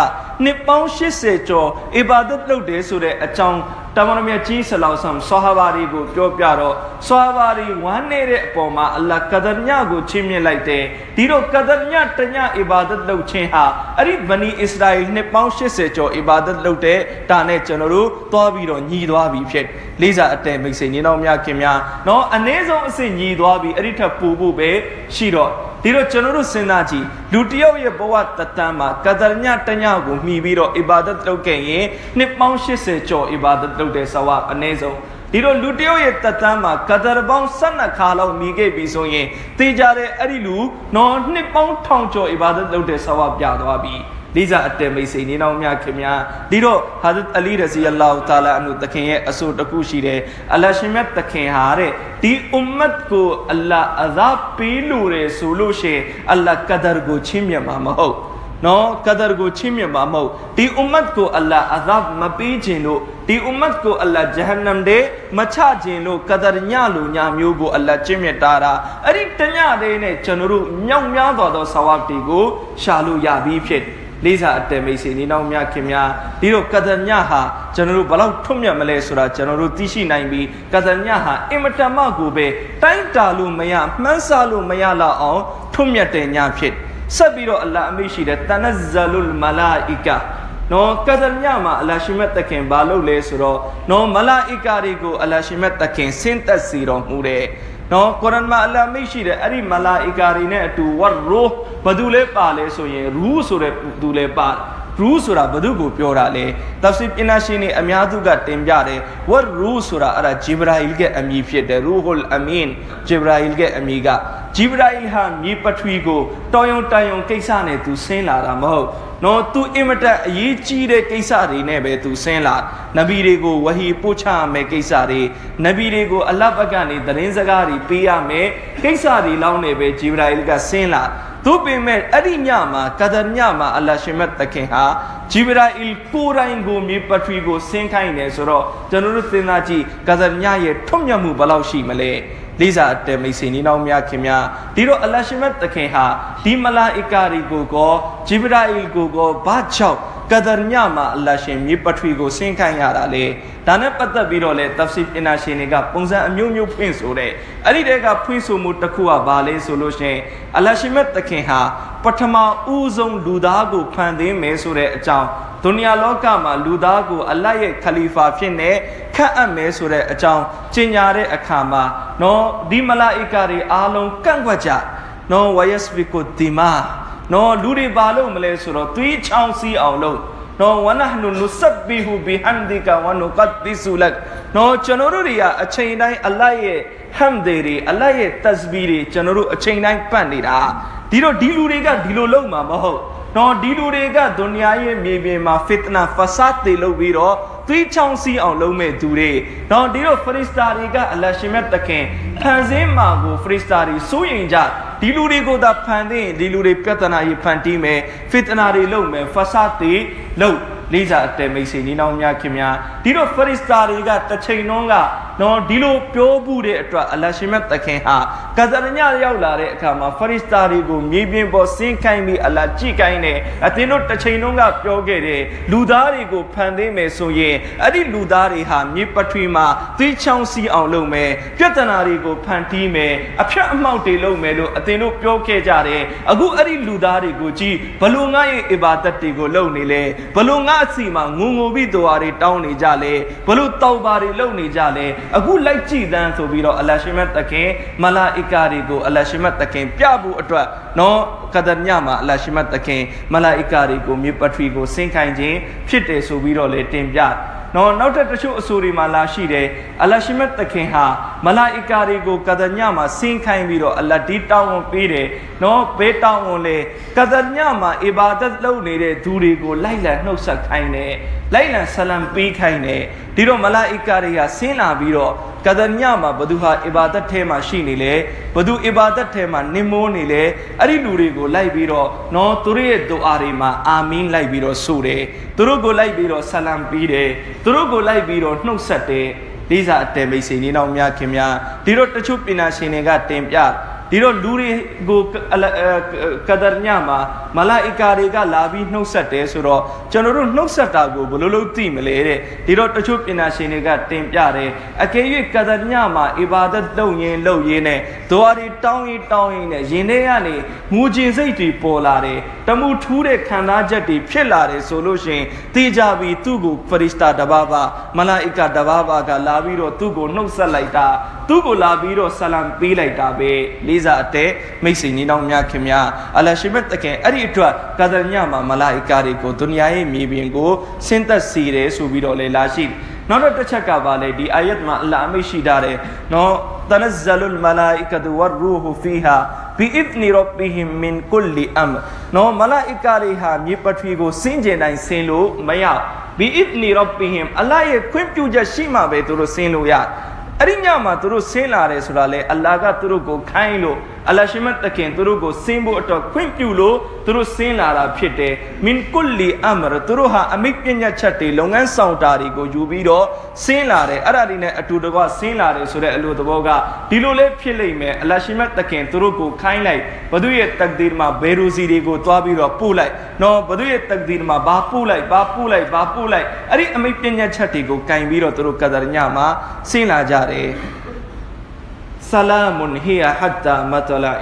နှစ်ပေါင်း80ကျော်အီဘာဒတ်လုပ်တယ်ဆိုတဲ့အကြောင်းတမန်တော်မြတ်ကြီးဆလောဆမ်ဆဟာဘာရီကိုပြောပြတော့ဆဟာဘာရီဝမ်းနေတဲ့အပေါ်မှာအလ္လာဟ်ကဒရ်ညကိုချီးမြှင့်လိုက်တယ်ဒီတော့ကဒရ်ညတညအီဘာဒတ်လုပ်ခြင်းဟာအဲ့ဒီဗနီအစ္စရာအီနှစ်ပေါင်း80ကျော်အီဘာဒတ်လုပ်တဲ့ဒါနဲ့ကျွန်တော်တို့သွားပြီးတော့ညီသွားပြီးဖြစ်လေးစားအတဲမိတ်ဆွေညီတော်များခင်များနော်အနည်းဆုံးအစ်စ်ညီသွားပြီးအဲ့ဒီထက်ပိုဖို့ပဲရှိတော့ ဒီတော့ကျွန်တော်တို့စဉ်းစားကြည့်လူတယောက်ရဲ့ဘဝတတန်းမှာကဒရညတညကိုမှီပြီးတော့အီဘာဒတ်လုပ်ခဲ့ရင်နှစ်ပေါင်း80ကျော်အီဘာဒတ်လုပ်တဲ့ဆဝအနည်းဆုံးဒီတော့လူတယောက်ရဲ့တတန်းမှာကဒရပေါင်း12ခါလောက်မိခဲ့ပြီဆိုရင်တေးကြတဲ့အဲ့ဒီလူနော်နှစ်ပေါင်းထောင်ကျော်အီဘာဒတ်လုပ်တဲ့ဆဝပြသွားပြီ လေးစားအတဲမိတ်ဆွေနေတော်များခင်များဒီတော့ဟာဇတ်အလီရစီအလ္လာဟူတာလာအနုတခင်ရဲ့အဆိုတခုရှိတယ်အလရှင်မြတ်တခင်ဟာတဲ့ဒီအွမ်မတ်ကိုအလ္လာအဇပ်ပေးလို့ရဆိုလို့ရှိရင်အလ္လာကဒရကိုချင်းမြတ်မှာမဟုတ်နော်ကဒရကိုချင်းမြတ်မှာမဟုတ်ဒီအွမ်မတ်ကိုအလ္လာအဇပ်မပေးခြင်းလို့ဒီအွမ်မတ်ကိုအလ္လာဂျဟန္နမ်တဲ့မချခြင်းလို့ကဒရညလိုညမျိုးကိုအလ္လာချင်းမြတ်တာတာအဲ့ဒီတညလေးနဲ့ကျွန်တော်တို့မြောက်များသောသောဆဝတ်တွေကိုရှာလို့ရပြီးဖြစ် လေးစားအတဲမိတ်ဆွေနေနောက်မြခင်များဒီတော့ကဒညဟာကျွန်တော်တို့ဘလောက်ထွတ်မြတ်မလဲဆိုတာကျွန်တော်တို့သိရှိနိုင်ပြီးကဒညဟာအင်မတန်မှကိုပဲတိုင်းတာလို့မရမှန်းဆလို့မရလောက်အောင်ထွတ်မြတ်တဲ့ညဖြစ်ဆက်ပြီးတော့အလ္လာဟ်အမိရှိတဲ့တနဇလ်မလာအီကာနော်ကဒညမှာအလ္လာရှိမတ်တခင်ဘာလုပ်လဲဆိုတော့နော်မလာအီကာတွေကိုအလ္လာရှိမတ်တခင်ဆင်းသက်စီတော်မူတယ် နော်ကုရ်အန်မှာအလ္လာဟ်မိတ်ရှိတယ်အဲ့ဒီမလာအီကာတွေနဲ့အတူဝတ်ရူဘသူလဲပါလဲဆိုရင်ရူးဆိုတဲ့သူလဲပါရူးဆိုတာဘသူကိုပြောတာလဲတဖ်စီပညာရှင်တွေအများစုကတင်ပြတယ်ဝတ်ရူးဆိုတာအဲ့ဒါဂျေဘရာအီလ်ရဲ့အမည်ဖြစ်တယ်ရူဟူလ်အမင်ဂျေဘရာအီလ်ရဲ့အမည်ကဂျေဘရာအီလ်ဟာမြေပထဝီကိုတော်ယုံတန်ယုံကိစ္စနဲ့သူဆင်းလာတာမဟုတ်နော်သူအင်မတန်အရေးကြီးတဲ့ကိစ္စတွေနဲ့ပဲသူဆင်းလာနဗီတွေကိုဝဟီပို့ချရမယ်ကိစ္စတွေနဗီတွေကိုအလတ်ဘက်ကနေသတင်းစကားတွေပေးရမယ်ကိစ္စတွေလောင်းနေပဲဂျေဘရာအီလ်ကဆင်းလာသူပင်မဲ့အဲ့ဒီညမှာကဒရညမှာအလ္လာဟ်ရှင်မတ်တခင်ဟာဂျီဘရာအီလ်ကိုရိုင်းကိုမြေပထဝီကိုဆင်းခိုင်းတယ်ဆိုတော့ကျွန်တော်တို့စဉ်းစားကြည့်ကဒရညရဲ့ထွတ်မြတ်မှုဘယ်လောက်ရှိမလဲ လေးစားအတဲမိတ်ဆွေနီနောင်များခင်များဒီတော့အလ္လာဟ်ရှင်မတ်တခင်ဟာဒီမလာအီကာရီကိုကောဂျီဘရာအီလ်ကိုကောဘာကြောင့်ကဒရ်ညမှာအလ္လာဟ်ရှင်မြေပထဝီကိုဆင်းခိုင်းရတာလေ ဒါနဲ့ပတ်သက်ပြီးတော့လေတဖ်ဆီပညာရှင်တွေကပုံစံအမျိုးမျိုးဖွင့်ဆိုတဲ့အဲ့ဒီတဲကဖွင့်ဆိုမှုတစ်ခုကဘာလဲဆိုလို့ရှင်အလ္လာဟ်ရှင်မြတ်တခင်ဟာပထမဦးဆုံးလူသားကိုဖန်သင်းမယ်ဆိုတဲ့အကြောင်းဒုနီယာလောကမှာလူသားကိုအလ္လာဟ်ရဲ့ခလီဖာဖြစ်နေခန့်အပ်မယ်ဆိုတဲ့အကြောင်းကျင်ညာတဲ့အခါမှာနော်ဒီမလာအီကာတွေအားလုံးကန့်ကွက်ကြနော်ဝယက်စဖီကိုဒီမာနော်လူတွေဘာလို့မလဲဆိုတော့သွေးချောင်းစီးအောင်လို့ နော်ဝနဟနုနုဆပ်ဘီဟူဘီဟမ်ဒီကာဝနုကတ်ဒီဆူလက်နော်ကျွန်တော်တို့တွေကအချိန်တိုင်းအလ္လာဟ်ရဲ့ဟမ်ဒေတွေအလ္လာဟ်ရဲ့တစဘီတွေကျွန်တော်တို့အချိန်တိုင်းပတ်နေတာဒီတော့ဒီလူတွေကဒီလိုလုပ်မှာမဟုတ်နော်ဒီလူတွေကဒုနီယာရဲ့မြေပြင်မှာဖစ်တနာဖဆတ်တွေလုပ်ပြီးတော့သွေးချောင်းစီးအောင်လုပ်မဲ့သူတွေနော်ဒီတော့ဖရစ်စတာတွေကအလရှင်မြတ်တခင်ဖန်ဆင်းမှာကိုဖရစ်စတာတွေစိုးရင်ကြဒီလူတွေကိုသာဖန်သိရင်ဒီလူတွေပြဿနာကြီးဖန်တီးမယ်ဖစ်တနာတွေလုပ်မယ်ဖဆတ်တွေလုပ်လေးစားအတဲမိတ်ဆွေနီးနောင်များခင်များဒီတော့ဖရစ်စတာတွေကတစ်ချိန်လုံးကနော်ဒီလိုပြောမှုတဲ့အတွက်အလရှင်မြတ်တခင်ဟာကဇရညရောက်လာတဲ့အခါမှာဖရစ်စတာတွေကိုမြေပြင်ပေါ်ဆင်းခိုင်းပြီးအလာကြည့်ခိုင်းတယ်အသင်တို့တစ်ချိန်လုံးကပြောခဲ့တယ်လူသားတွေကိုဖန်သင်းမယ်ဆိုရင်အဲ့ဒီလူသားတွေဟာမြေပထွေမှာသီးချောင်းစီအောင်လုပ်မယ်ပြဿနာတွေကိုဖန်တီးမယ်အဖြတ်အမှောက်တွေလုပ်မယ်လို့အသင်တို့ပြောခဲ့ကြတယ်အခုအဲ့ဒီလူသားတွေကိုကြည့်ဘလို့ငါရဲ့အဘာဒတ်တွေကိုလုပ်နေလဲဘလို့ငါအစီမှာငုံငုံပြီးတော်တွေတောင်းနေကြလဲဘလို့တောက်ပါတွေလုပ်နေကြလဲအခုလိုက်ကြည့်သန်းဆိုပြီးတော့အလရှိမတ်တခင်မလာအီကာတွေကိုအလရှိမတ်တခင်ပြဖို့အတွက်နော်ကဒညမှာအလရှိမတ်တခင်မလာအီကာတွေကိုမြေပထရီကိုဆင်းခိုင်းခြင်းဖြစ်တယ်ဆိုပြီးတော့လေတင်ပြ နော်နောက်ထပ်တချို့အဆိုတွေမှာလာရှိတယ်အလရှိမတ်တခင်ဟာမလာအီကာတွေကိုကဒညမှာဆင်းခိုင်းပြီးတော့အလဒီတောင်းဝန်ပေးတယ်နော်ဘေးတောင်းဝန်လေကဒညမှာအီဘာဒတ်လုပ်နေတဲ့သူတွေကိုလိုက်လံနှုတ်ဆက်ခိုင်းတယ်လိုက်လံဆလမ်ပေးခိုင်းတယ်ဒီတော့မလာအီကာတွေကဆင်းလာပြီးတော့ကဒညမှာဘသူဟာအီဘာဒတ်ထဲမှာရှိနေလေဘသူအီဘာဒတ်ထဲမှာနင်မိုးနေလေအဲ့ဒီလူတွေကိုလိုက်ပြီးတော့နော်သူတို့ရဲ့ဒူအာတွေမှာအာမင်လိုက်ပြီးတော့ဆိုတယ်သူတို့ကိုလိုက်ပြီးတော့ဆလမ်ပေးတယ်သူတို့ကိုလိုက်ပြီးတော့နှုတ်ဆက်တယ်လေးစားအတဲမိတ်ဆွေနေတော်များခင်များဒီတော့တချို့ပညာရှင်တွေကတင်ပြ ဒီတော့လူတွေကိုကဒရညမှာမလာအီကာတွေကလာပြီးနှုတ်ဆက်တယ်ဆိုတော့ကျွန်တော်တို့နှုတ်ဆက်တာကိုဘယ်လိုလုပ်သိမလဲတဲ့ဒီတော့တချို့ပညာရှင်တွေကတင်ပြတယ်အကယ်၍ကဒရညမှာအီဘာဒတ်လုပ်ရင်လုပ်ရင်းနဲ့ဒွါတွေတောင်းရင်တောင်းရင်နဲ့ရင်ထဲကနေငူကျင်စိတ်တွေပေါ်လာတယ်တမှုထူးတဲ့ခံစားချက်တွေဖြစ်လာတယ်ဆိုလို့ရှိရင်သိကြပြီသူ့ကိုဖရစ်တာတဘာဘာမလာအီကာတဘာဘာကလာပြီးတော့သူ့ကိုနှုတ်ဆက်လိုက်တာ သူ့ကိုလာပြီးတော့ဆလမ်ပေးလိုက်တာပဲလေးစားအတဲမိတ်ဆွေညီနောင်များခင်ဗျာအလရှိမတ်တခင်အဲ့ဒီအတွက်ကာဒညမှာမလာအီကာတွေကိုဒုနီယာရဲ့မြေပြင်ကိုဆင်းသက်စေတယ်ဆိုပြီးတော့လေလာရှိနောက်တော့တစ်ချက်ကပါလေဒီအာယတ်မှာအလ္လာဟ်အမိရှိတာတယ်နော်တနဇလုလ်မလာအီကတ်ဝရ်ရူဟူဖီဟာဘီအစ်နီရပ်ဘီဟင်မင်ကုလ်လီအမ်နော်မလာအီကာတွေဟာမြေပထရီကိုဆင်းကျင်တိုင်းဆင်းလို့မရဘီအစ်နီရပ်ဘီဟင်အလ္လာဟ်ရဲ့ခွင့်ပြုချက်ရှိမှပဲသူတို့ဆင်းလို့ရ အဲ့ဒီညမှာသူတို့ဆင်းလာတယ်ဆိုတာလေအလ္လာဟ်ကသူတို့ကိုခိုင်းလို့အလ္လာဟ်ရှိမတ်တခင်သူတို့ကိုဆင်းဖို့အတွက်ခွင့်ပြုလို့ သူတို့ဆင်းလာတာဖြစ်တယ်မင်ကုလီအမရသူတို့ဟာအမိပညာချက်တွေလုပ်ငန်းဆောင်တာတွေကိုယူပြီးတော့ဆင်းလာတယ်အဲ့ဒါဒီနဲ့အတူတကွဆင်းလာတယ်ဆိုတဲ့အလိုသဘောကဒီလိုလေးဖြစ်လိမ့်မယ်အလ္လာဟ်ရှိမတ်တခင်သူတို့ကိုခိုင်းလိုက်ဘသူရဲ့တက်ဒီမှာဘေရူစီတွေကိုတွားပြီးတော့ပို့လိုက်နော်ဘသူရဲ့တက်ဒီမှာဘာပို့လိုက်ဘာပို့လိုက်ဘာပို့လိုက်အဲ့ဒီအမိပညာချက်တွေကိုကင်ပြီးတော့သူတို့ကဒရညမှာဆင်းလာကြတယ်ဆလာမွန်ဟီယာဟတ်တာမတလာ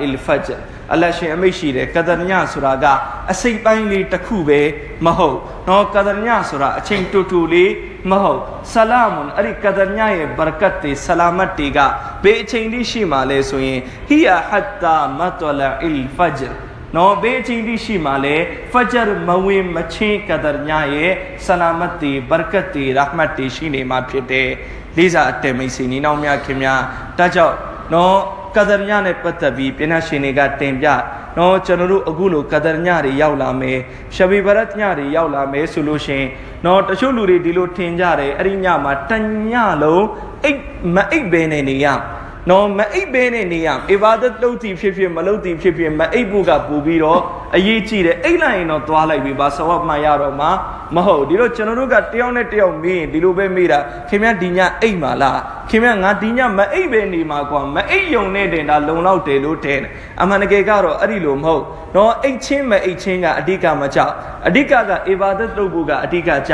အီလ်ဖဂျ်အလရှင်အမိတ်ရှိတယ်ကဒရညဆိုတာကအစိတ်ပိုင်းလေးတစ်ခုပဲမဟုတ်နော်ကဒရညဆိုတာအချိန်တူတူလေးမဟုတ်ဆလာမွန်အဲ့ဒီကဒရညရဲ့ဘရကတ်တွေဆလာမတ်တွေကဘယ်အချိန်လေးရှိမှလဲဆိုရင်ဟီယာဟတ်တာမတလာအီလ်ဖဂျ်နော်ဘေးအချိန်တိရှိမှလဲဖဂျ်မဝင်မချင်းကဒရညရဲ့ဆလာမတ်တီဘရကတ်တီရဟမတ်တီရှိနေမှာဖြစ်တယ်လေးစားအတဲမိတ်ဆွေနီးနောင်များခင်များဒါကြောင့်နော် ကဒရညနဲ့ပတ်သက်ပြီးပြည်နာရှင်တွေကတင်ပြနော်ကျွန်တော်တို့အခုလိုကဒရညတွေရောက်လာမယ်ရှဘီဘရတ်ညတွေရောက်လာမယ်ဆိုလို့ရှင်နော်တချို့လူတွေဒီလိုထင်ကြတယ်အဲ့ဒီညမှာတညလုံးအိတ်မအိတ်ပဲနေနေရ နော်မအိပ်ဘဲနဲ့နေရအဘာဒတ်လုပ်တည်ဖြစ်ဖြစ်မလုပ်တည်ဖြစ်ဖြစ်မအိပ်ဖို့ကပူပြီးတော့အရေးကြီးတယ်အိပ်လိုက်ရင်တော့သွားလိုက်ပြီဘာဆဝတ်မှရတော့မှာမဟုတ်ဒီလိုကျွန်တော်တို့ကတယောက်နဲ့တယောက်မေးရင်ဒီလိုပဲမေးတာခင်ဗျာဒီညအိပ်မှာလားခင်ဗျာငါဒီညမအိပ်ပဲနေမှာကွာမအိပ်ယုံနဲ့တင်တာလုံလောက်တယ်လို့ထင်တယ်အမှန်တကယ်ကတော့အဲ့ဒီလိုမဟုတ်နော်အိပ်ချင်းမအိပ်ချင်းကအဓိကမကြောက်အဓိကကအဘာဒတ်လုပ်ဖို့ကအဓိကကြ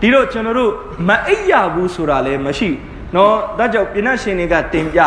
ဒီလိုကျွန်တော်တို့မအိပ်ရဘူးဆိုတာလည်းမရှိ နော်ဒါကြောင့်ပြဏရှင်တွေကတင်ပြ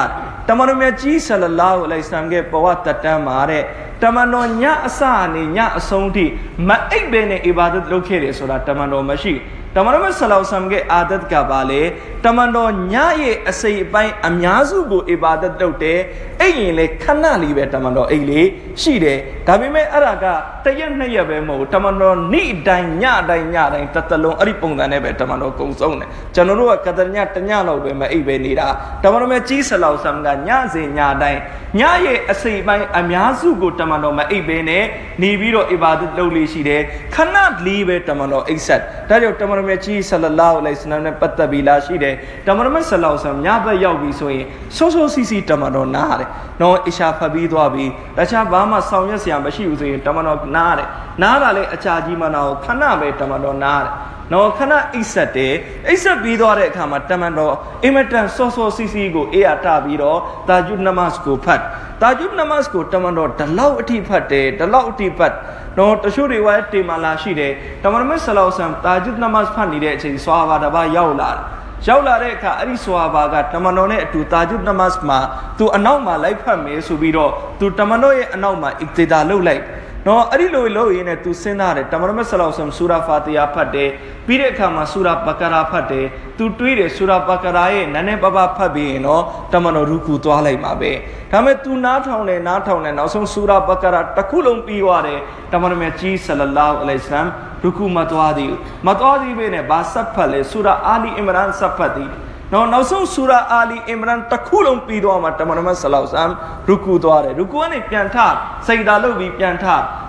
တမန်တော်မြတ်ကြီးဆလလာဟူအလိုင်ဆမ်ရဲ့ဘဝတတန်းမှာတဲ့ တမန်တော်ညအစအနေညအဆုံးထိမအိပ်ပဲနဲ့အီဘာဒတ်လုပ်ခဲ့တယ်ဆိုတာတမန်တော်မရှိတမန်တော်ဆလောဆမ်ရဲ့အာဒတ်ကပါလေတမန်တော်ညရဲ့အစိအပိုင်းအများစုကိုအီဘာဒတ်လုပ်တယ်အဲ့ရင်လေခဏလေးပဲတမန်တော်အိတ်လေးရှိတယ်ဒါပေမဲ့အဲ့ဒါကတရက်နှစ်ရက်ပဲမဟုတ်တမန်တော်နေ့တိုင်းညတိုင်းညတိုင်းတတလုံးအဲ့ဒီပုံစံနဲ့ပဲတမန်တော်ကုံဆုံးတယ်ကျွန်တော်တို့ကကတညတညလောက်ပဲမအိတ်ပဲနေတာတမန်တော်မြတ်ကြီးဆလောဆမ်ကညစဉ်ညတိုင်းညရဲ့အစိအပိုင်းအများစုကိုတမန်တော်မအိတ်ပဲနဲ့နေပြီးတော့အီဘာဒတ်လုပ်လေးရှိတယ်ခဏလေးပဲတမန်တော်အိတ်ဆက်ဒါကြောင့်တမန်တော်မြတ်ကြီးဆလလောအလိုင်စလမ်နဲ့ပတ်သက်ပြီးလာရှိတယ်တမန်တော်မြတ်ဆလောဆမ်ညဘက်ရောက်ပြီဆိုရင်ဆိုးဆိုးစီစီတမန်တော်နားတယ်နော်အရှာဖတ်ပြီးသွားပြီတခြားဘာမှဆောင်ရွက်စရာမရှိဘူးဆိုရင်တမန်တော်နားတယ်နားတာလေအချာကြီးမနာကိုခဏပဲတမန်တော်နားတယ် နော်ခဏအိတ်ဆက်တယ်အိတ်ဆက်ပြီးသွားတဲ့အခါမှာတမန်တော်အင်မတန်စောစောစီစီကိုအေးအတာပြီးတော့တာဂျုနမတ်ကိုဖတ်တာဂျုနမတ်ကိုတမန်တော်ဒီလောက်အထိဖတ်တယ်ဒီလောက်အထိဖတ်နော်တချို့တွေဝိုင်းတေမာလာရှိတယ်တမန်တော်မြတ်ဆလောဆမ်တာဂျုနမတ်ဖတ်နေတဲ့အချိန်ဆွာဘာတပါရောက်လာတယ်ရောက်လာတဲ့အခါအဲ့ဒီဆွာဘာကတမန်တော်နဲ့အတူတာဂျုနမတ်မှာသူအနောက်မှာလိုက်ဖတ်မယ်ဆိုပြီးတော့သူတမန်တော်ရဲ့အနောက်မှာအစ်တေတာလုပ်လိုက် နော်အဲ့ဒီလိုလုပ်ရင်းနဲ့သူစဉ်းစားတယ်တမန်တော်မြတ်ဆလောဆမ်ဆူရာဖာတီယာဖတ်တယ်ပြီးတဲ့အခါမှာဆူရာဘကရာဖတ်တယ်သူတွေးတယ်ဆူရာဘကရာရဲ့နည်းနည်းပါးပါးဖတ်ပြီးရင်တော့တမန်တော်ရူကူသွားလိုက်မှာပဲဒါပေမဲ့သူနားထောင်တယ်နားထောင်တယ်နောက်ဆုံးဆူရာဘကရာတစ်ခုလုံးပြီးသွားတယ်တမန်တော်မြတ်ကြီးဆလလောအလိုင်စလမ်ရူကူမသွားသေးဘူးမသွားသေးဘဲနဲ့ဘာဆက်ဖတ်လဲဆူရာအာလီအီမရန်ဆက်ဖတ်သည် နော်နောက်ဆုံးဆူရာအာလီအီမရန်တစ်ခုလုံးပြီးသွားမှာတမန်တော်မြတ်ဆလောက်ဆမ်ရူကူသွားတယ်ရူကူကနေပြန်ထစိတ်ဓာတ်လုပ်ပြီးပြန်ထ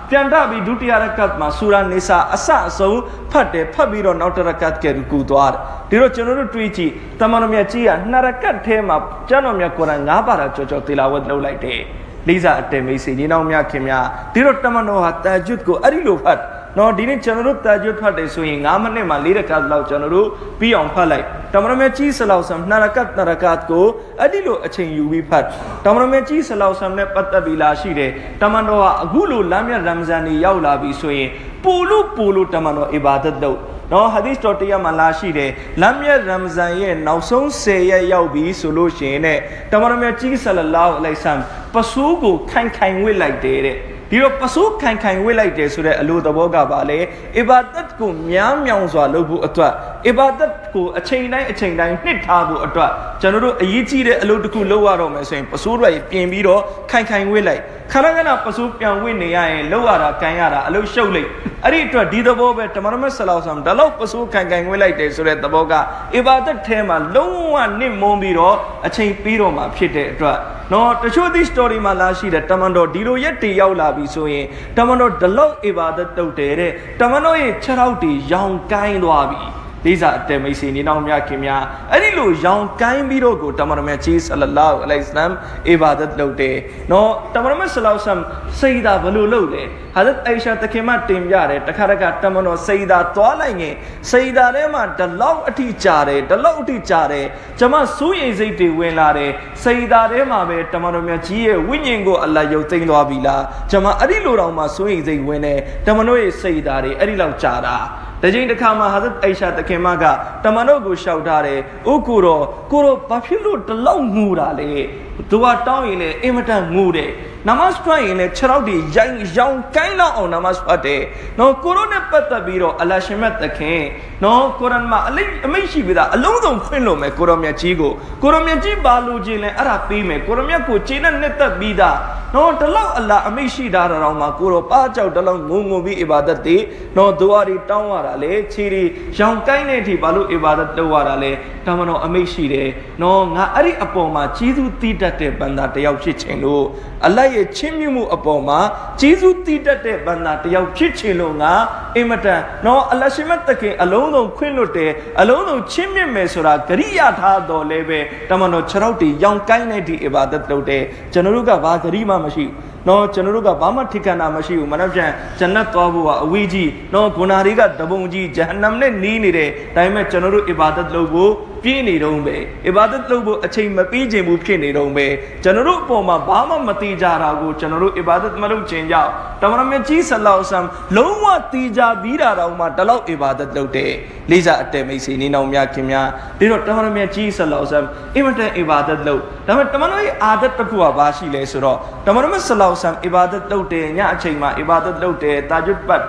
ပြန်ထပြီးဒုတိယရကတ်မှာဆူရာနေစာအစအဆုံးဖတ်တယ်ဖတ်ပြီးတော့နောက်တရကတ်ကရူကူသွားတယ်ဒီတော့ကျွန်တော်တို့တွေးကြည့်တမန်တော်မြတ်ကြီးကနှစ်ရကတ်ထဲမှာကျမ်းတော်မြတ်ကုရ်အာန်၅ပါးတာကြော်ကြော်တေလာဝတ်လုပ်လိုက်တယ်လိစာအတေမိတ်စီညီနောင်များခင်များဒီတော့တမန်တော်ဟာတာဂျွတ်ကိုအဲ့ဒီလိုဖတ် နော်ဒီနေ့ကျွန်တော်တို့တာဂျွတ်ဖတ်တယ်ဆိုရင်9မိနစ်မှာ၄ရကတ်လောက်ကျွန်တော်တို့ပြီးအောင်ဖတ်လိုက်တမန်တော်မြတ်ကြီးဆလောက်ဆမ်နှစ်ရကတ်နှစ်ရကတ်ကိုအဲ့ဒီလိုအချိန်ယူပြီးဖတ်တမန်တော်မြတ်ကြီးဆလောက်ဆမ်နဲ့ပတ်သက်ပြီးလာရှိတယ်တမန်တော်ဟာအခုလိုလမ်းမြတ်ရမဇန်ကြီးရောက်လာပြီဆိုရင်ပူလို့ပူလို့တမန်တော်အီဘာဒတ်လုပ်နော်ဟာဒီစ်တော်တရားမှာလာရှိတယ်လမ်းမြတ်ရမဇန်ရဲ့နောက်ဆုံး10ရက်ရောက်ပြီဆိုလို့ရှိရင်တဲ့တမန်တော်မြတ်ကြီးဆလလောအလိုင်ဆမ်ပစိုးကိုခိုင်ခိုင်ဝစ်လိုက်တယ်တဲ့ ဒီတော့ပစိုးခိုင်ခိုင်ဝစ်လိုက်တယ်ဆိုတဲ့အလိုသဘောကပါလေအီဘာဒတ်ကိုများမြောင်စွာလုပ်ဖို့အတွက်အီဘာဒတ်ကိုအချိန်တိုင်းအချိန်တိုင်းနှစ်ထားဖို့အတွက်ကျွန်တော်တို့အရေးကြီးတဲ့အလုပ်တစ်ခုလုပ်ရတော့မယ်ဆိုရင်ပစိုးတွေပြင်ပြီးတော့ခိုင်ခိုင်ဝစ်လိုက်ခဏခဏပစိုးပြန်ဝစ်နေရရင်လောက်ရတာကန်ရတာအလုပ်ရှုပ်လိုက်အဲ့ဒီအတွက်ဒီသဘောပဲတမန်တော်မြတ်ဆလောဆမ်ဒါလောက်ပစိုးခိုင်ခိုင်ဝစ်လိုက်တယ်ဆိုတဲ့သဘောကအီဘာဒတ်ထဲမှာလုံးဝနစ်မုန်းပြီးတော့အချိန်ပြီးတော့မှဖြစ်တဲ့အတွက်နော်တချို့ဒီ story မှာလာရှိတဲ့တမန်တော်ဒီလိုရက်တေရောက်လာပြီဆိုရင်တမန်တော်ဒလောက်အီဘာဒတ်တုတ်တယ်တဲ့တမန်တော်ရဲ့ခြေထောက်တွေရောင်ကိုင်းသွားပြီ လေးစားအတဲမိတ်ဆွေနေနောက်မြခင်များအဲ့ဒီလိုရောင်ကိုင်းပြီးတော့ကိုတမန်တော်မြတ်ကြီးဆလလောအလိုင်စလမ်အီဘာဒတ်လုပ်တယ်နော်တမန်တော်မြတ်ဆလောဆမ်စိတ်သာဘယ်လိုလုပ်လဲဟာဇတ်အိရှာတခင်မတင်ပြတယ်တခါတခါတမန်တော်စိတ်သာသွားလိုက်ရင်စိတ်သာထဲမှာဒီလောက်အထိကြာတယ်ဒီလောက်အထိကြာတယ်ကျမစိုးရိမ်စိတ်တွေဝင်လာတယ်စိတ်သာထဲမှာပဲတမန်တော်မြတ်ကြီးရဲ့ဝိညာဉ်ကိုအလ္လာဟ်ယုတ်သိမ်းသွားပြီလားကျမအဲ့ဒီလိုတောင်မှစိုးရိမ်စိတ်ဝင်တယ်တမန်တော်ရဲ့စိတ်သာတွေအဲ့ဒီလောက်ကြာတာ တကြိမ်တစ်ခါမှာဟာဇတ်အိရှာတခင်မကတမန်တော်ကိုရှောက်ထားတယ်။အိုကိုတော့ကိုတော့ဘာဖြစ်လို့တလောက်ငူတာလဲ။သူကတောင်းရင်လည်းအင်မတန်ငူတယ်။ နမတ်ဖတ်ရင်လည်းခြေထောက်တွေရိုင်းရောင်ကိုင်းလောက်အောင်နမတ်ဖတ်တယ်။နော်ကိုရိုနဲ့ပတ်သက်ပြီးတော့အလရှင်မတ်တခင်နော်ကုရ်အာန်မှာအလိအမိတ်ရှိပြီးသားအလုံးစုံခွင့်လို့မယ်ကိုရောမြတ်ကြီးကိုကိုရောမြတ်ကြီးဘာလို့ခြင်းလဲအဲ့ဒါပေးမယ်ကိုရောမြတ်ကိုခြေနဲ့နှစ်သက်ပြီးသားနော်တလောက်အလာအမိတ်ရှိတာတော့မှကိုရောပါကြောက်တလောက်ငုံငုံပြီးအီဘာဒတ်တွေနော်ဒွါတွေတောင်းရတာလေခြေတွေရောင်ကိုင်းတဲ့အထိဘာလို့အီဘာဒတ်လုပ်ရတာလဲတမန်တော်အမိတ်ရှိတယ်နော်ငါအဲ့ဒီအပေါ်မှာကြီးစုတည်တတ်တဲ့ဘန္တာတယောက်ဖြစ်ခြင်းလို့အလတ်ရဲ့ချင်းမြမှုအပေါ်မှာကြီးစုတည်တတ်တဲ့ဘန္တာတယောက်ဖြစ်ခြင်းလို့ငါအင်မတန်နော်အလရှိမတ်တခင်အလုံးစုံခွင့်လွတ်တယ်အလုံးစုံချင်းမြမယ်ဆိုတာဂရိယာထားတော်လဲပဲတမန်တော်ခြေထောက်တွေရောင်ကိုင်းတဲ့ဒီအဘာဒတ်လုပ်တယ်ကျွန်တော်တို့ကဘာဂရိမှမရှိဘူးနော်ကျွန်တော်တို့ကဘာမှထိခံတာမရှိဘူးမနှက်ပြန်ဂျန်နတ်သွားဖို့ကအဝေးကြီးနော်ဂုဏာတွေကတပုံကြီးဂျဟန္နမ်နဲ့နီးနေတယ်ဒါပေမဲ့ကျွန်တော်တို့အီဘာဒတ်လုပ်ဖို့ ပြည့်နေတော့ပဲအီဘာဒတ်လုပ်ဖို့အချိန်မပြီးခြင်းဘူးဖြစ်နေတော့ပဲကျွန်တော်တို့အပေါ်မှာဘာမှမတိကြတာကိုကျွန်တော်တို့အီဘာဒတ်မလုပ်ခြင်းကြောင့်တမန်တော်မြတ်ကြီးဆလောဆမ်လုံးဝတိကြပြီးတာတော့မှတလောက်အီဘာဒတ်လုပ်တယ်လေးစားအတဲမိတ်ဆွေနေတော်များခင်များဒီတော့တမန်တော်မြတ်ကြီးဆလောဆမ်အင်မတန်အီဘာဒတ်လုပ်ဒါပေမဲ့တမန်တော်ရဲ့အာဒတ်တစ်ခုကဘာရှိလဲဆိုတော့တမန်တော်မြတ်ဆလောဆမ်အီဘာဒတ်လုပ်တယ်ညအချိန်မှာအီဘာဒတ်လုပ်တယ်တာဂျွတ်ပတ်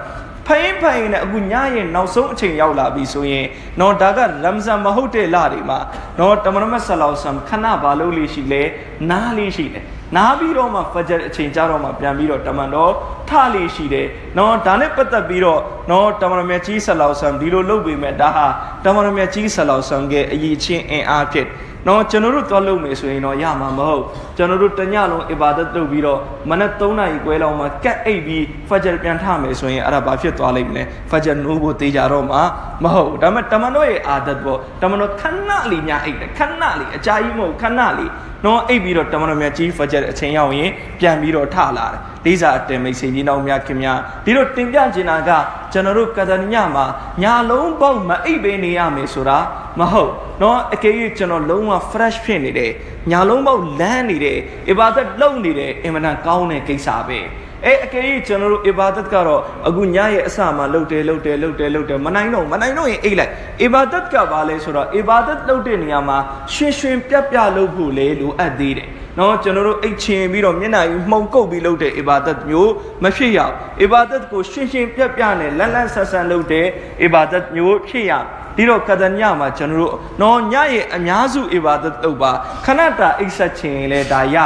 ဖိုင်ဖိုင်နဲ့အခုညရဲ့နောက်ဆုံးအချိန်ရောက်လာပြီဆိုရင်တော့ဒါကရမ်ဇန်မဟုတ်တဲ့လတွေမှာတော့တမန်တော်မြတ်ဆလောဆမ်ခဏဘာလုပ်လို့ရှိလဲနားလေးရှိတယ်နားပြီးတော့မှဖဂျာအချိန်ကြတော့မှပြန်ပြီးတော့တမန်တော်ထလေးရှိတယ်နော်ဒါနဲ့ပတ်သက်ပြီးတော့နော်တမန်တော်မြတ်ကြီးဆလောဆမ်ဒီလိုလုပ်ပေမဲ့ဒါဟာတမန်တော်မြတ်ကြီးဆလောဆမ်ရဲ့အရေးချင်းအင်အားဖြစ် နော်ကျွန်တော်တို့သွားလုပ်မယ်ဆိုရင်တော့ရမှာမဟုတ်ကျွန်တော်တို့တညလုံးအီဘာဒတ်လုပ်ပြီးတော့မနက်3နာရီခွဲလောက်မှကတ်အိပ်ပြီးဖဂျာပြန်ထမယ်ဆိုရင်အဲ့ဒါဘာဖြစ်သွားလိမ့်မလဲဖဂျာနိုးဖို့တေးကြတော့မှမဟုတ်ဒါပေမဲ့တမန်တော်ရဲ့အာဒတ်ပေါ့တမန်တော်ခဏလေးညအိပ်တယ်ခဏလေးအကြာကြီးမဟုတ်ခဏလေးနော်အိပ်ပြီးတော့တမန်တော်မြတ်ကြီးဖဂျာအချိန်ရောက်ရင်ပြန်ပြီးတော့ထလာတယ် လေးစားအတင်မိတ်ဆွေကြီးနောင်များခင်များဒီလိုတင်ပြချင်တာကကျွန်တော်တို့ကဒညမှာညာလုံးပေါက်မအိပ်ပေးနေရမယ်ဆိုတာမဟုတ်နော်အကယ်၍ကျွန်တော်လုံးဝ fresh ဖြစ်နေတယ်ညာလုံးပေါက်လန်းနေတယ်အီဘာဒတ်လုပ်နေတယ်အင်မတန်ကောင်းတဲ့ကိစ္စပဲအဲအကယ်၍ကျွန်တော်တို့အီဘာဒတ်ကတော့အခုညရဲ့အစမှာလှုပ်တယ်လှုပ်တယ်လှုပ်တယ်လှုပ်တယ်မနိုင်တော့မနိုင်တော့ရင်အိတ်လိုက်အီဘာဒတ်ကဘာလဲဆိုတော့အီဘာဒတ်လှုပ်တဲ့နေရာမှာရွှင်ရွှင်ပြက်ပြလှုပ်ဖို့လေလိုအပ်သေးတယ် နော်ကျွန်တော်တို့အိတ်ချင်ပြီးတော့မျက်နှာကြီးမှုန်ကုတ်ပြီးလုပ်တဲ့အီဘာဒတ်မျိုးမဖြစ်ရအောင်အီဘာဒတ်ကိုရှင်းရှင်းပြပြနဲ့လန်းလန်းဆန်းဆန်းလုပ်တဲ့အီဘာဒတ်မျိုးဖြစ်ရဒီတော့ကဒညမှာကျွန်တော်တို့နော်ညရဲ့အများစုအီဘာဒတ်လုပ်ပါခဏတာအိတ်ဆက်ချင်လဲဒါရ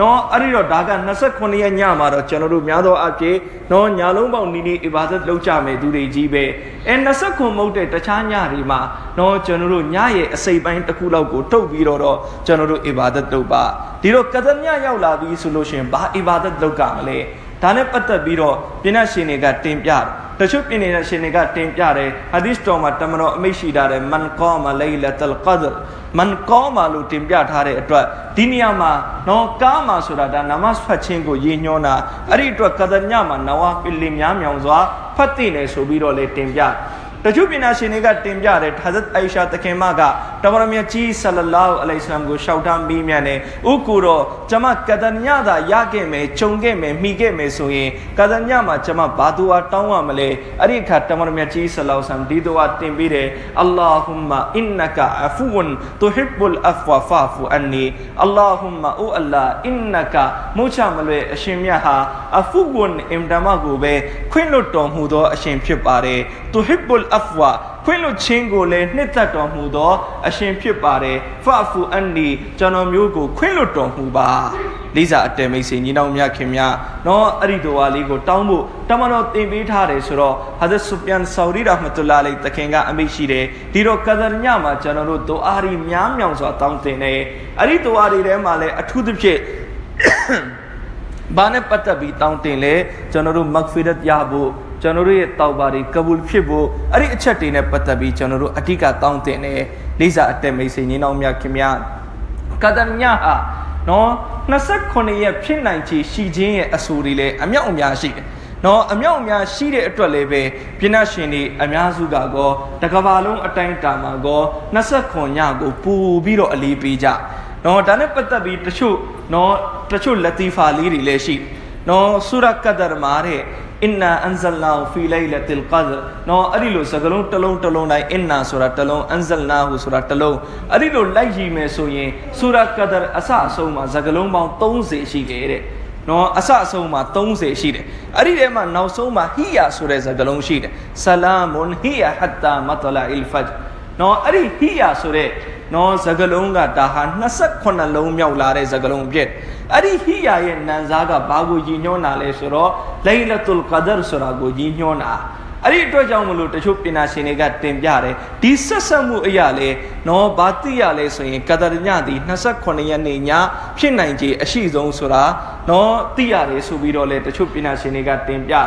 နော်အဲ့ဒီတော့ဒါက29ရက်ညမှာတော့ကျွန်တော်တို့များသောအားဖြင့်နော်ညာလုံးပေါက်နီးနီးအီဘာဒတ်လုပ်ကြမယ်သူတွေကြီးပဲအဲ29မဟုတ်တဲ့တခြားညတွေမှာနော်ကျွန်တော်တို့ညရဲ့အစိပ်ပိုင်းတစ်ခုလောက်ကိုထုတ်ပြီးတော့တော့ကျွန်တော်တို့အီဘာဒတ်လုပ်ပါဒီတော့ကဒညရောက်လာပြီဆိုလို့ရှိရင်ဘာအီဘာဒတ်လုပ်ကြမလဲဒါနဲ့ပတ်သက်ပြီးတော့ပြည့်နှရှင်တွေကတင်ပြတယ်တချို့ပြင်းနေတဲ့ရှင်တွေကတင်ပြတယ်ဟာဒီစ်တော်မှာတမန်တော်အမိတ်ရှိတာတယ်မန်ကောမလိုင်လတ်လ်ကဒ်မန်ကောမာလို့တင်ပြထားတဲ့အတွက်ဒီနေရာမှာနော်ကာမာဆိုတာဒါနမတ်ဖတ်ခြင်းကိုရည်ညွှန်းတာအဲ့ဒီအတွက်ကဒညမှာနဝါပီလင်များမြောင်စွာဖတ်သိနေဆိုပြီးတော့လေတင်ပြတ ချို့ပညာရှင်တွေကတင်ပြတယ်ဟာဇတ်အိုင်ရှာတခင်မကတမရမြတ်ကြီးဆလလောအလိုင်စလမ်ကိုရှောက်ထားမိမြန်တယ်ဥကူတော့ကျမကဒညသာရခဲ့မယ်ခြုံခဲ့မယ်မိခဲ့မယ်ဆိုရင်ကဒညမှာကျမဘာသူအားတောင်းရမလဲအဲ့ဒီအခါတမရမြတ်ကြီးဆလောဆမ်ဒီတော့တင်ပြီးတယ်အလ္လာဟူမအင်နကအဖူဝန်တူဟစ်ဘူလ်အဖဝဖာဖူအန်နီအလ္လာဟူမအိုအလ္လာအင်နကမုချမလွဲအရှင်မြတ်ဟာအဖူဝန်အင်ဒမကိုပဲခွင့်လွတ်တော်မူသောအရှင်ဖြစ်ပါတယ်တူဟစ်ဘူလ်အဖဝခွင့်လွတ်ခြင်းကိုလည်းနှစ်သက်တော်မူသော အရှင်ဖြစ်ပါတယ်ဖာဖူအန်နီကျွန်တော်မျိုးကိုခွင့်လွတ်တော်မူပါလိစာအတဲမိတ်ဆွေညီနောင်မြခင်များနော်အဲ့ဒီတော်ဝါလေးကိုတောင်းဖို့တမန်တော်တင်ပေးထားတယ်ဆိုတော့ဟာဇတ်ဆူဖျန်ဆော်ဒီရာဟ်မတူလာလိတခင်ကအမိတ်ရှိတယ်ဒီတော့ကဒရညမှာကျွန်တော်တို့ဒူအာရီများမြောင်စွာတောင်းတင်တယ်အဲ့ဒီဒူအာရီထဲမှာလည်းအထူးသဖြင့်ဘာနဲ့ပတ်သက်ပြီးတောင်းတင်လဲကျွန်တော်တို့မဂ်ဖီရတ်ရဖို့ ကျွန်တော်တို့ရဲ့တောက်ပါတွေကဘူလ်ဖြစ်ဖို့အဲ့ဒီအချက်တွေနဲ့ပတ်သက်ပြီးကျွန်တော်တို့အဓိကတောင်းတင်တယ်လိစာအတက်မိတ်ဆွေညီနောင်များခင်ဗျာကဒညဟာနော်29ရက်ဖြစ်နိုင်ချေရှိခြင်းရဲ့အဆိုတွေလည်းအမြောက်အများရှိတယ်နော်အမြောက်အများရှိတဲ့အတွက်လည်းပဲပြဏရှင်တွေအများစုကကောတကဘာလုံးအတိုင်းတာမှာကော29ညကိုပူပြီးတော့အလေးပေးကြနော်ဒါနဲ့ပတ်သက်ပြီးတချို့နော်တချို့လက်တီဖာလေးတွေလည်းရှိနော်ဆူရကဒရမာတဲ့ အင်နာအန်ဇလနာဖီလိုင်လတ်လ်ကဒ်နော်အဲ့ဒီလိုစကလုံးတစ်လုံးတစ်လုံးတိုင်းအင်နာဆိုတာတစ်လုံးအန်ဇလနာဟူဆိုတာတစ်လုံးအဲ့ဒီလိုလိုက်ရည်မယ်ဆိုရင်ဆူရကဒရအစအဆုံးမှာစကလုံးပေါင်း30ရှိတယ်တဲ့နော်အစအဆုံးမှာ30ရှိတယ်အဲ့ဒီထဲမှာနောက်ဆုံးမှာဟီယာဆိုတဲ့စကားလုံးရှိတယ်ဆလာမွန်ဟီယာဟတ်တာမတလာအီလ်ဖဂျ်နော်အဲ့ဒီဟီယာဆိုတဲ့နော်စကလုံးကဒါဟာ28လုံးမြောက်လာတဲ့စကလုံးဖြစ် အဲ့ဒီဟီယာရဲ့နန်စားကဘာကိုရည်ညွှန်းတာလဲဆိုတော့လိုင်လတ်လ်ကဒရ်ဆိုတာကိုရည်ညွှန်းတာအဲ့ဒီအတွက်ကြောင့်မလို့တချို့ပညာရှင်တွေကတင်ပြတယ်ဒီဆက်ဆက်မှုအရာလေနော်ဘာသိရလဲဆိုရင်ကဒရညသည်28ရက်နေ့ညဖြစ်နိုင်ခြေအရှိဆုံးဆိုတာနော်သိရတယ်ဆိုပြီးတော့လေတချို့ပညာရှင်တွေကတင်ပြတ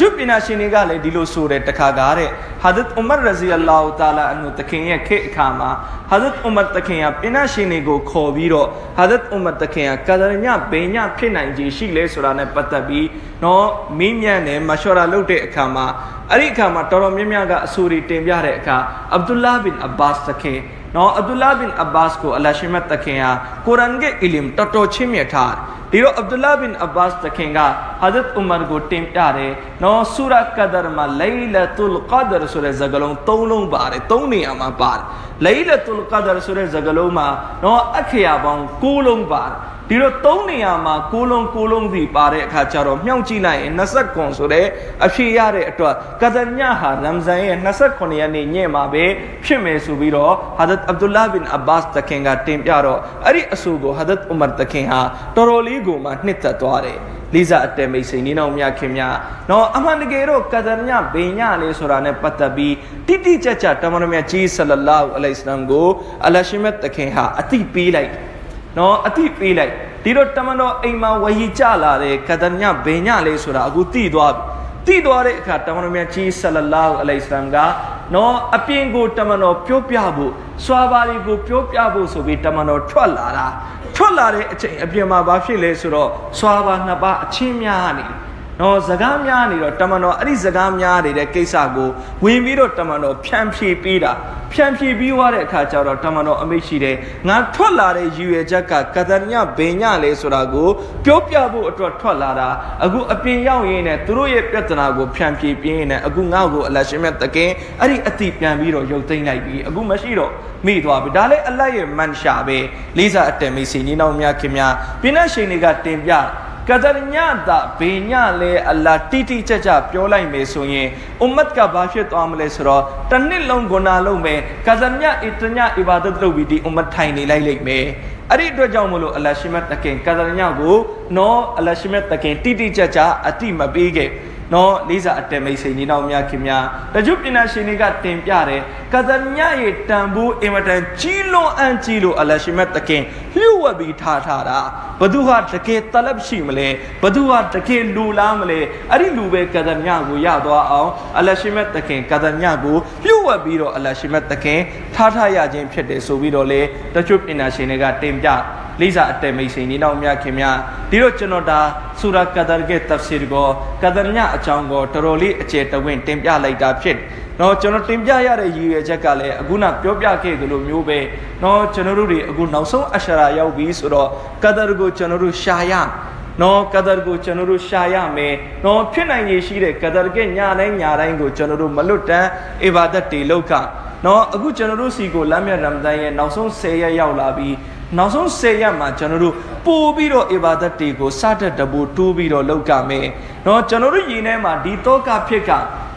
ချို့ပညာရှင်တွေကလည်းဒီလိုဆိုတယ်တခါကားတဲ့ဟာဒတ်ဥမာရဇီအလာဟူတာလာအန်တခင်ရဲ့ခေတ်အခါမှာဟာဒတ်ဥမာတခင်ကပညာရှင်တွေကိုခေါ်ပြီးတော့ဟာဒတ်ဥမာတခင်ကကဒရညဘေညဖြစ်နိုင်ခြေရှိလဲဆိုတာနဲ့ပတ်သက်ပြီးနော်မင်းမြန်နဲ့မရှောရာလုပ်တဲ့အခါမှာအဲ့ဒီအခါမှာတော်တော်များများကအဆူတွေတင်ပြတဲ့အခါအဗ်ဒူလာဘင်အဘာစ်တခင်နော်အဗ်ဒူလာဘင်အဘာစ်ကိုအလရှိမတ်တခင်ဟာကုရ်အန်ရဲ့အီလမ်တော်တော်ချင်းမြတ်ထား ဒီတော့အဗ်ဒူလာဘင်အဘာစ်တခင်ကဟာဇတ်ဥမာကိုတင်ပြတယ်နော်ဆူရာကဒရမှာလိုင်လတုလ်ကဒရဆိုတဲ့စကားလုံး၃လုံးပါတယ်၃နေရာမှာပါတယ်လိုင်လတုလ်ကဒရဆိုတဲ့စကားလုံးမှာနော်အခရာပေါင်း၉လုံးပါတယ် ဒီတော့၃နေရာမှာကိုလုံးကိုလုံးစီပါတဲ့အခါကျတော့မြှောက်ကြည့်လိုက်ရင်20ခွန်ဆိုတဲ့အဖြေရတဲ့အတွက်ကဒညဟာရမ်ဇန်ရဲ့29ရက်နေ့ညမှာပဲဖြစ်မယ်ဆိုပြီးတော့ဟာဒတ်အဗ်ဒူလာဘင်အဘာစ်တခင်ကတင်ပြတော့အဲ့ဒီအဆိုကိုဟာဒတ်ဥမာတခင်ဟာတော်တော်လေးကိုမှနှစ်သက်သွားတယ်လေးစားအတဲမိတ်ဆွေနေအောင်မြခင်များနော်အမှန်တကယ်တော့ကဒရညဘေညလေးဆိုတာနဲ့ပတ်သက်ပြီးတိတိကျကျတမန်တော်မြတ်ကြီးဆလလာဟူအလိုင်စလမ်ကိုအလရှိမတ်တခင်ဟာအတိပေးလိုက် နော်အတိပေးလိုက်ဒီတော့တမန်တော်အိမ်မှာဝဟီကြလာတဲ့ကဒညဘေညလေးဆိုတာအခုသိသွားပြီသိသွားတဲ့အခါတမန်တော်မြတ်ကြီးဆလလာဟူအလိုင်စလမ်ကနော်အပြင်ကိုတမန်တော်ပြောပြဖို့စွာပါလီကိုပြောပြဖို့ဆိုပြီးတမန်တော်ထွက်လာတာထွက်လာတဲ့အချိန်အပြင်မှာဘာဖြစ်လဲဆိုတော့စွာပါနှစ်ပါးအချင်းများနေတယ် နော်စကားများနေတော့တမန်တော်အဲ့ဒီစကားများနေတဲ့ကိစ္စကိုဝင်ပြီးတော့တမန်တော်ဖြန့်ဖြေပေးတာဖြန့်ဖြေပြီးွားတဲ့အခါကျတော့တမန်တော်အမိတ်ရှိတယ်ငါထွက်လာတဲ့ရည်ရွယ်ချက်ကကဒညဘေညလေဆိုတာကိုပြောပြဖို့အတွက်ထွက်လာတာအခုအပြင်ရောက်ရင်းနဲ့သူတို့ရဲ့ပြဿနာကိုဖြန့်ဖြေပြင်းနေအခုငါ့ကိုအလရှင်မြတ်တကင်းအဲ့ဒီအတိပြန်ပြီးတော့ရုပ်သိမ်းလိုက်ပြီအခုမရှိတော့မိသွားပြီဒါလည်းအလတ်ရဲ့မန်ရှာပဲလေးစားအတ္တမိတ်ဆွေညီနောင်များခင်များပြင်းတဲ့ရှင်တွေကတင်ပြ ကဒရညတာဘေညလဲအလာတိတိကျကျပြောလိုက်မယ်ဆိုရင်အွမ်မတ်ကဘာဖြစ်သွားမလဲဆိုတော့တစ်နှစ်လုံးဂုဏလုံးမယ်ကဒရညအတညအီဘာဒတ်လုပ်ပြီးဒီအွမ်မတ်ထိုင်နေလိုက်လိမ့်မယ်အဲ့ဒီအတွက်ကြောင့်မလို့အလရှိမတ်တခင်ကဒရညကိုနော်အလရှိမတ်တခင်တိတိကျကျအတိမပေးခဲ့နော်လေးစားအတဲမိတ်ဆွေညီနောင်များခင်များတချို့ပညာရှင်တွေကတင်ပြတယ်ကဒညရဲ့တန်ဖိုးအင်မတန်ကြီးလွန်အန်ကြီးလို့အလရှိမတ်တခင် လျှို့ဝှက်ပြီးထားထားတာဘသူဟာတကယ်တလပ်ရှိမလဲဘသူဟာတကယ်လူလားမလဲအဲ့ဒီလူပဲကဒညကိုရသွားအောင်အလရှိမတ်တခင်ကဒညကိုလျှို့ဝှက်ပြီးတော့အလရှိမတ်တခင်ထားထားရခြင်းဖြစ်တယ်ဆိုပြီးတော့လေတချို့ပညာရှင်တွေကတင်ပြလေးစားအတဲမိတ်ဆွေနေနောက်များခင်များဒီတော့ကျွန်တော်ဒါဆူရာကဒါရဲ့တဖ်ဆီရ်ကိုကဒါညအကြောင်းကိုတော်တော်လေးအကျယ်တဝင့်တင်ပြလိုက်တာဖြစ် နော်ကျွန်တော်တင်ပြရတဲ့ရည်ရွယ်ချက်ကလည်းအခုနပြောပြခဲ့သလိုမျိုးပဲနော်ကျွန်တော်တို့တွေအခုနောက်ဆုံးအရှရာရောက်ပြီဆိုတော့ကဒါကိုကျွန်တော်တို့ရှာရနော်ကဒါကိုကျွန်တော်တို့ရှာရမယ်နော်ဖြစ်နိုင်ရရှိတဲ့ကဒါကညတိုင်းညတိုင်းကိုကျွန်တော်တို့မလွတ်တမ်းအီဘာဒတ်တွေလောက်ကနော်အခုကျွန်တော်တို့စီကိုလမ်းမြတ်ရမဒန်ရဲ့နောက်ဆုံး10ရက်ရောက်လာပြီးနောက်ဆုံး10ရက်မှာကျွန်တော်တို့ပို့ပြီးတော့အီဘာဒတ်တွေကိုစတတ်တဘူတိုးပြီးတော့လောက်ကမယ်။နော်ကျွန်တော်တို့ယင်ထဲမှာဒီတောကဖြစ်က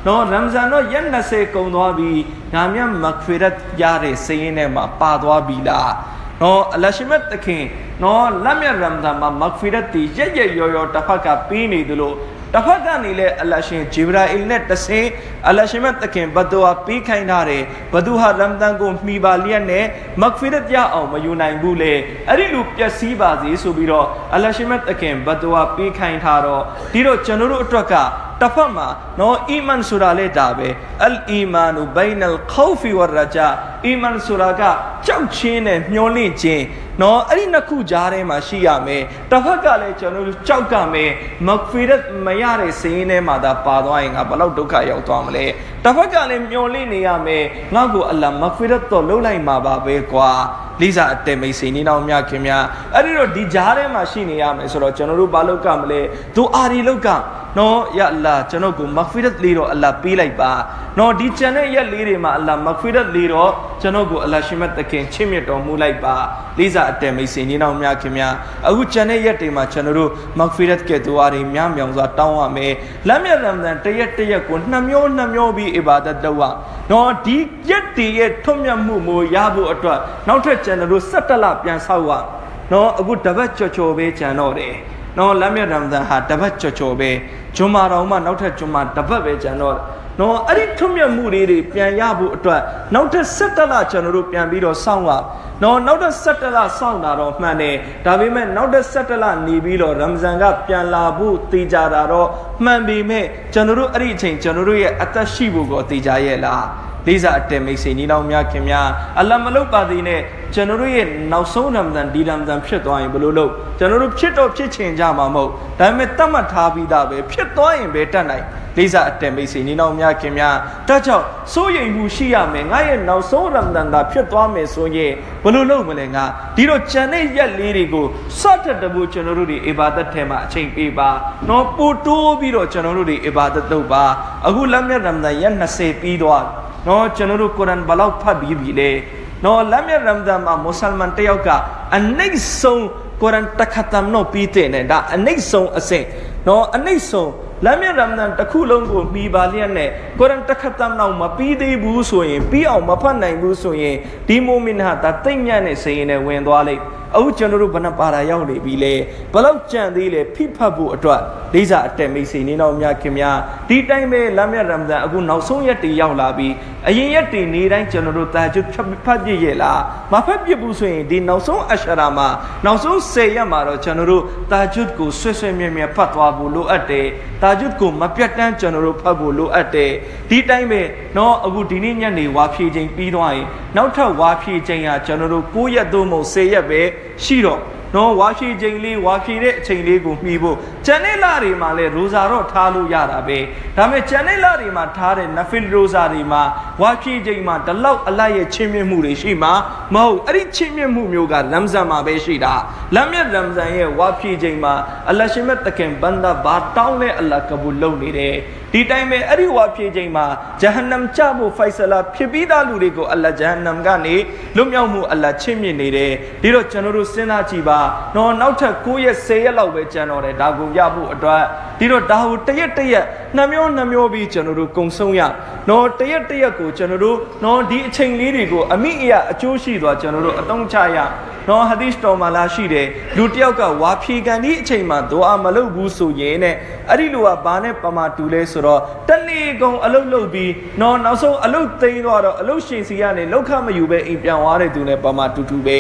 နော်ရမ်ဇန်တော့ရက်20ကုန်သွားပြီးဒါမြတ်မဂ်ဖီရတ်ရတဲ့စည်ရင်ထဲမှာပါသွားပြီလား။နော်အလရှိမတ်တခင်နော်လက်မြတ်ရမ်ဇန်မှာမဂ်ဖီရတ်တီရက်ရက်ရော်ရော်တစ်ဖက်ကပြီးနေသလိုတစ်ဖက်ကနေလဲအလရှင်ဂျေဘရာအီလ်နဲ့တဆင်းအလရှင်မတ်တခင်ဘဒူဟာပြီးခိုင်းထားတယ်ဘဒူဟာရမ်ဒန်ကိုမှီပါလျက်နဲ့မဂ်ဖီရတ်ရအောင်မယူနိုင်ဘူးလေအဲ့ဒီလိုပျက်စီးပါစေဆိုပြီးတော့အလရှင်မတ်တခင်ဘဒူဟာပြီးခိုင်းထားတော့ဒီတော့ကျွန်တော်တို့အတွက်က တစ်ဖက်မှာနော်အီမန်ဆိုတာလေဒါပဲအလ်အီမာနူဘိုင်နယ်ခေါဖီဝရဂျာအီမန်ဆိုတာကကြောက်ချင်းနဲ့မျောလင့်ခြင်း နော်အဲ့ဒီနှစ်ခုကြားထဲမှာရှိရမယ်တစ်ဖက်ကလည်းကျွန်တော်တို့ကြောက်ကမယ်မဂ်ဖီရတ်မရတဲ့စင်းထဲမှာသာပါသွားရင်ငါဘလောက်ဒုက္ခရောက်သွားမလဲတစ်ဖက်ကလည်းမျောလင့်နေရမယ်ငါ့ကိုအလ္လာမဂ်ဖီရတ်တော့လှုပ်လိုက်မှာပါပဲကွာလိစာအတဲမိတ်ဆွေနေတော်မြခင်များအဲ့ဒီတော့ဒီကြားထဲမှာရှိနေရမယ်ဆိုတော့ကျွန်တော်တို့ဘာလုပ်ကမလဲသူအာရီလုပ်ကနော်ယအလ္လာကျွန်တော်ကိုမဂ်ဖီရတ်လေးတော့အလ္လာပေးလိုက်ပါနော်ဒီကျန်တဲ့ရက်လေးတွေမှာအလ္လာမဂ်ဖီရတ်လေးတော့ကျွန်တော်ကိုအလ္လာရှိမတ်တခင်ချစ်မြတ်တော်မူလိုက်ပါလေးစားအတဲမိတ်ဆွေညီနောင်များခင်များအခုကျန်တဲ့ရက်တွေမှာကျွန်တော်တို့မဂ်ဖီရတ်ကဲတူအားတွေများမြောင်စွာတောင်းရမယ်လက်မြတ်ရမဒန်တရက်တရက်ကိုနှမျိုးနှမျိုးပြီးအီဘာဒတ်လုပ်ရနော်ဒီရက်တွေရဲ့ထွတ်မြတ်မှုမို့ရဖို့အတွက်နောက်ထပ်ကျွန်တော်တို့17လပြန်ဆောက်ရနော်အခုတပတ်ကြော်ကြော်ပဲကြံတော့တယ်နော်လက်မြတ်ရမဒန်ဟာတပတ်ကြော်ကြော်ပဲဂျွန်မာတော်မှနောက်ထပ်ဂျွန်မာတပတ်ပဲကြံတော့ နော်အဲ့ဒီထွတ်မြတ်မှုတွေတွေပြန်ရဖို့အတွက်နောက်ထပ်17လကျွန်တော်တို့ပြန်ပြီးတော့စောင့်ရနော်နောက်ထပ်17လစောင့်တာတော့မှန်တယ်ဒါပေမဲ့နောက်ထပ်17လနေပြီးတော့ရမဇန်ကပြန်လာဖို့တေချာတာတော့မှန်ပေမဲ့ကျွန်တော်တို့အဲ့ဒီအချိန်ကျွန်တော်တို့ရဲ့အသက်ရှိဖို့ကိုတေချာရဲ့လားလေးစားအတဲမိတ်ဆွေညီနောင်များခင်များအလ္လာဟ်မလုပ်ပါသေးနဲ့ကျွန်တော်တို့ရဲ့နောက်ဆုံးရမဒန်ဒီရမဒန်ဖြစ်သွားရင်ဘယ်လိုလုပ်ကျွန်တော်တို့ဖြစ်တော့ဖြစ်ချင်ကြမှာမဟုတ်ဒါပေမဲ့တတ်မှတ်ထားပြီးသားပဲဖြစ်သွားရင်ပဲတတ်နိုင်လေးစားအတဲမိတ်ဆွေညီနောင်များခင်များဒါကြောင့်စိုးရိမ်မှုရှိရမယ်ငါရဲ့နောက်ဆုံးရမဒန်သာဖြစ်သွားမယ်ဆိုရင်ဘယ်လိုလုပ်မလဲငါဒီတော့ဂျန်တဲ့ရက်လေးတွေကိုစတတ်တဖို့ကျွန်တော်တို့ဒီအဘာဒတ်ထဲမှာအချိန်ပေးပါနော်ပို့တိုးပြီးတော့ကျွန်တော်တို့ဒီအဘာဒတ်လုပ်ပါအခုလက်မြတ်ရမဒန်ရက်20ပြီးသွားနော်ကျွန်တော်တို့ကုရ်အန်ဘလောက်ဖတ်ပြီးပြီလေ နော်လက်မြတ်ရမဒန်မှာမွတ်ဆလမန်တယောက်ကအနိတ်ဆုံးကုရ်အန်တခတ်တမ်နော်ပြီးတဲ့နဲ့ဒါအနိတ်ဆုံးအဆင့်နော်အနိတ်ဆုံးလက်မြတ်ရမဒန်တစ်ခုလုံးကိုမိပါလျက်နဲ့ကုရ်အန်တခတ်တမ်နောက်မပြီးသေးဘူးဆိုရင်ပြီးအောင်မဖတ်နိုင်ဘူးဆိုရင်ဒီမိုမင်ဟာဒါတိတ်ညံ့တဲ့စိတ်ရင်နဲ့ဝင်သွားလိမ့် အခုကျွန်တော်တို့ဘဏ္ဍပါရာရောက်နေပြီလေဘလောက်ကြံသေးလဲဖိဖတ်ဖို့အတွက်လေးစားအတက်မိတ်ဆွေနေတော့များခင်များဒီတိုင်းပဲလမ်းမြတ်ရမဒန်အခုနောက်ဆုံးရက်တွေရောက်လာပြီအရင်ရက်တွေနေတိုင်းကျွန်တော်တို့တာကျွတ်ဖတ်ပြည့်ရဲ့လားမဖတ်ပြည့်ဘူးဆိုရင်ဒီနောက်ဆုံးအရှရာမှာနောက်ဆုံး10ရက်မှာတော့ကျွန်တော်တို့တာကျွတ်ကိုဆွဲဆွဲမြဲမြဲဖတ်သွားဖို့လိုအပ်တယ်တာကျွတ်ကိုမပြတ်တမ်းကျွန်တော်တို့ဖတ်ဖို့လိုအပ်တယ်ဒီတိုင်းပဲเนาะအခုဒီနေ့ညနေဝါဖြည့်ချိန်ပြီးသွားရင်နောက်ထပ်ဝါဖြည့်ချိန်ကကျွန်တော်တို့9ရက်သို့မဟုတ်10ရက်ပဲ ရှိတော့နော်ဝါဖြည့်ချိန်လေးဝါဖြည့်တဲ့အချိန်လေးကိုမှီဖို့ကျန်တဲ့လတွေမှာလည်းရိုဇာတော့ထားလို့ရတာပဲဒါပေမဲ့ကျန်တဲ့လတွေမှာထားတဲ့နဖီလ်ရိုဇာတွေမှာဝါဖြည့်ချိန်မှာဒီလောက်အလိုက်ရဲ့ချင်းမြင့်မှုတွေရှိမှာမဟုတ်အဲ့ဒီချင်းမြင့်မှုမျိုးကလမ်ဇန်မှာပဲရှိတာလမ်မြတ်လမ်ဇန်ရဲ့ဝါဖြည့်ချိန်မှာအလရှိမတ်တခင်ဘန္ဒါဘာတောင်းလဲအလ္လာဟ်ကဘူလုပ်နေတယ်ဒီတိုင်းပဲအဲ့ဒီဝါဖြည့်ချိန်မှာဂျဟန္နမ်ကြဖို့ဖိုက်ဆလာဖြစ်ပြီးသားလူတွေကိုအလ္လာဟ်ဂျဟန္နမ်ကနေလွတ်မြောက်မှုအလ္လာဟ်ချင်းမြင့်နေတယ်ဒီတော့ကျွန်တော်တို့စဉ်းစားကြည့်ပါနော်နောက်ထပ်9ရက်10ရက်လောက်ပဲကြံတော့တယ်ဒါကိုရဖို့အတွက်ဒီတော့ဒါကိုတရက်တရက်နှမျောနှမျောပြီးကျွန်တော်တို့ကုံဆုံးရနော်တရက်တရက်ကိုကျွန်တော်တို့နော်ဒီအချိန်လေးတွေကိုအမိအယအကျိုးရှိသွားကျွန်တော်တို့အသုံးချရ နော်ဟာဒီစ်တော်မှာလာရှိတယ်လူတယောက်ကဝါဖြေကန်ဒီအချိန်မှာဒွါမလုပ်ဘူးဆိုရင်နဲ့အဲ့ဒီလူကဘာနဲ့ပမာတူလဲဆိုတော့တနေ့ကုန်အလုတ်လုတ်ပြီးနော်နောက်ဆုံးအလုတ်သိမ်းသွားတော့အလုတ်ရှင်စီကနေလောက်ခမယူပဲအိမ်ပြန်သွားတဲ့သူနဲ့ပမာတူတူပဲ